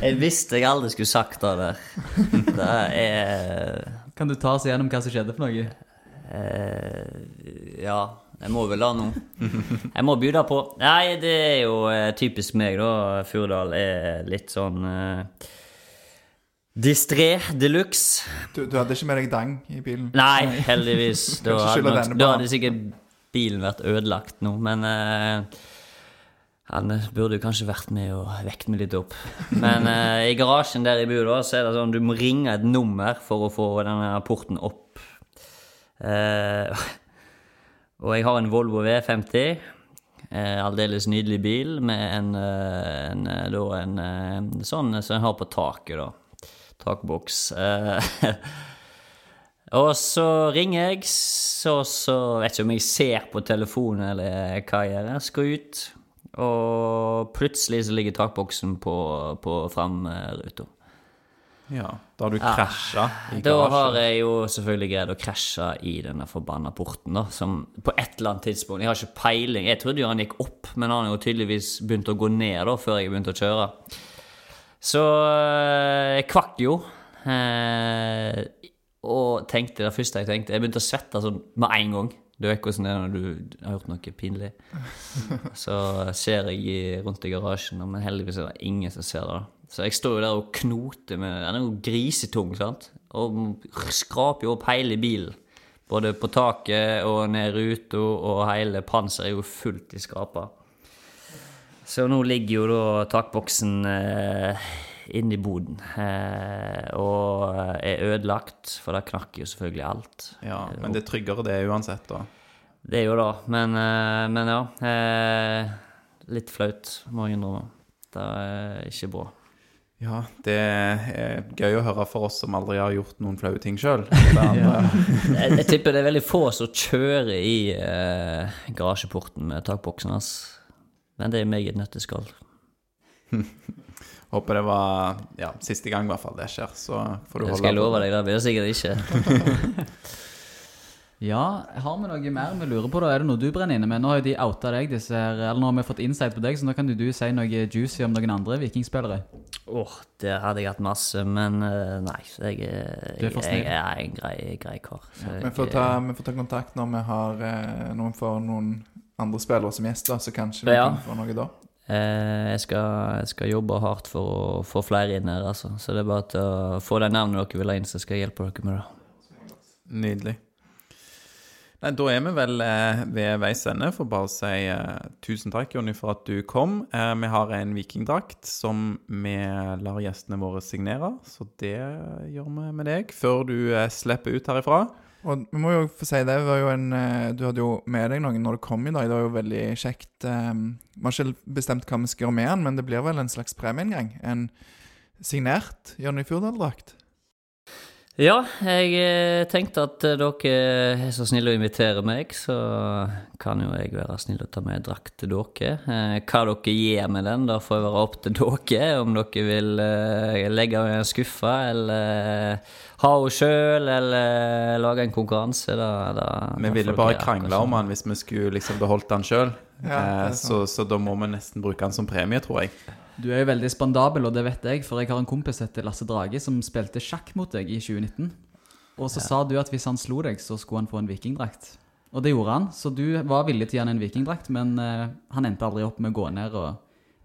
Jeg visste jeg aldri skulle sagt det der. *laughs* Det er Kan du ta oss igjennom hva som skjedde for noe? eh, Ja, jeg må vel ha noe. Jeg må by på. Nei, det er jo eh, typisk meg, da. Furdal er litt sånn uh, Distré de luxe. Du, du hadde ikke med deg dang i bilen? Nei, heldigvis. *laughs* Da hadde, nok, da hadde sikkert bilen vært ødelagt nå, men uh, Han burde jo kanskje vært med og vekt meg litt opp. Men eh, i garasjen der i bua så er det sånn du må ringe et nummer for å få denne porten opp. Eh, og jeg har en Volvo V50. Eh, Aldeles nydelig bil med en, eh, en, eh, da en, sånn som jeg har på taket, da. Takboks. *laughs* Og så ringer jeg, så, så vet ikke om jeg ser på telefonen eller hva jeg gjør. Jeg skal ut, og plutselig så ligger takboksen på, på framruta. Ja, da har du Ja. krasja i Da har jeg jo selvfølgelig greid å krasje i denne forbanna porten, da, som på et eller annet tidspunkt Jeg har ikke peiling. Jeg trodde jo han gikk opp, men han har jo tydeligvis begynt å gå ned da, før jeg begynte å kjøre. Så øh, jeg kvakk jo. Eh, og tenkte det første jeg tenkte Jeg begynte å svette sånn med en gang. Du vet hvordan det er når du har gjort noe pinlig. *laughs* Så ser jeg rundt i garasjen, men heldigvis er det ingen som ser det. da. Så jeg står jo der og knoter med Den er jo grisetung, sant? Og skraper jo opp hele bilen. Både på taket og ned ruta, og hele panseret er jo fullt i skrapa. Så nå ligger jo da takboksen eh, inne i boden. Eh, og er ødelagt, for da knakk jo selvfølgelig alt. Ja, men det er tryggere det uansett, da. Det er jo det, men, eh, men ja. Eh, litt flaut, må jeg innrømme. Det er ikke bra. Ja, det er gøy å høre for oss som aldri har gjort noen flaue ting sjøl. *laughs* Jeg, jeg tipper det er veldig få som kjører i eh, garasjeporten med takboksen hans. Men det er meg i et nøtteskall. *laughs* Håper det var ja, siste gang i hvert fall det skjer. Så får du Det holde skal jeg love deg, det blir det sikkert ikke. *laughs* Ja, har vi noe mer vi lurer på da? Er det noe du brenner inne med? Nå har jo de outa deg, disse her, eller nå har vi fått insight på deg, så nå kan du, du si noe juicy om noen andre vikingspillere. Åh, der hadde jeg hatt masse, men uh, nei. Jeg, er- er jeg, jeg er en grei, grei kar. Ja, Vi får, ta, vi får ta kontakt når vi har eh, Når vi får noen andre spillere som gjester, så kanskje vi Ja. kan få noe da. Eh, jeg, skal, jeg skal jobbe hardt for å få flere inn her, altså. Så det er bare til å få de navnene dere vil ha inn, så skal jeg hjelpe dere med det. Nydelig. Nei, Da er vi vel eh, ved veis ende. Får bare si eh, tusen takk, Jonny, for at du kom. Eh, vi har en vikingdrakt som vi lar gjestene våre signere, så det gjør vi med deg før du eh, slipper ut herifra. Og vi må jo få si det, en, du hadde jo med deg noen når du kom i dag. Det var jo veldig kjekt. Vi har ikke bestemt hva vi skal gjøre med den, men det blir vel en slags premie. En signert Jonny Fjordal-drakt. Ja, jeg eh, tenkte at eh, dere er så snille å invitere meg, så kan jo jeg være snill å ta med drakt til dere. Eh, hva dere gjør med den, da får jeg være opp til dere. Om dere vil eh, legge den i en skuffe, eller eh, ha henne sjøl, eller lage en konkurranse. Da, da, Vi ville bare krangle om han hvis vi skulle liksom beholdt han sjøl. Ja, så, så da må vi nesten bruke han som premie, tror jeg. Du er jo veldig spandabel, og det vet jeg, for jeg har en kompis etter Lasse Drage som spilte sjakk mot deg i 2019. Og så sa du at hvis han slo deg, så skulle han få en vikingdrakt. Og det gjorde han, så du var villig til å gi han en vikingdrakt, men uh, han endte aldri opp med å gå ned, og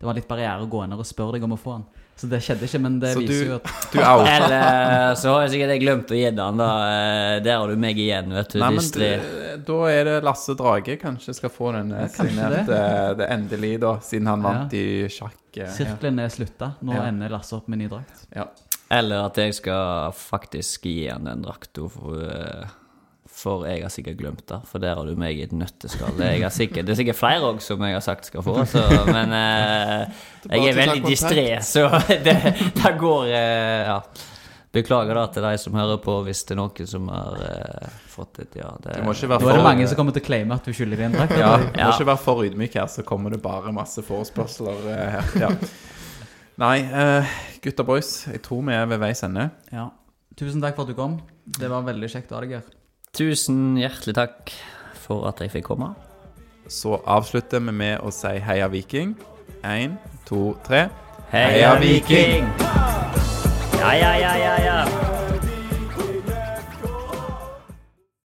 det var litt barriere å gå ned og spørre deg om å få han. Så det skjedde ikke, men det Så viser du- jo at *laughs* Du out. Eller så har jeg sikkert jeg glemt å gi den, da. Eh, Der har du meg igjen, vet du. Nei, men du, da er det Lasse Drage kanskje skal få den eh, Ja, signert det. det endelig, da, siden han vant i sjakk. Ja. sirkelen er slutta. Nå Ja. ender Lasse opp med ny drakt. Ja. Eller at jeg skal faktisk gi han den drakta, for, eh, for jeg har sikkert glemt det. For der har du meg i et nøtteskall. Sikkert, det er sikkert flere òg som jeg har sagt skal få, så, men eh, jeg er veldig distré, så *laughs* det, det går eh, Ja. Beklager da til de som hører på, hvis det er noen som har eh, fått et ja. Det, Du må ikke være Nå er det mange som kommer til å claime at du skylder dem en drakt. ja, du må ikke være for ydmyk her, så kommer det bare masse forespørsler eh, her. Ja. Nei, uh, gutta boys, jeg tror vi er ved veis ende. Ja. Tusen takk for at du kom. Det var veldig kjekt å ha deg her. Tusen hjertelig takk for at jeg fikk komme. Så avslutter vi med å si heia Viking. Én, to, tre. Heia Viking! Ja, ja, ja, ja, ja.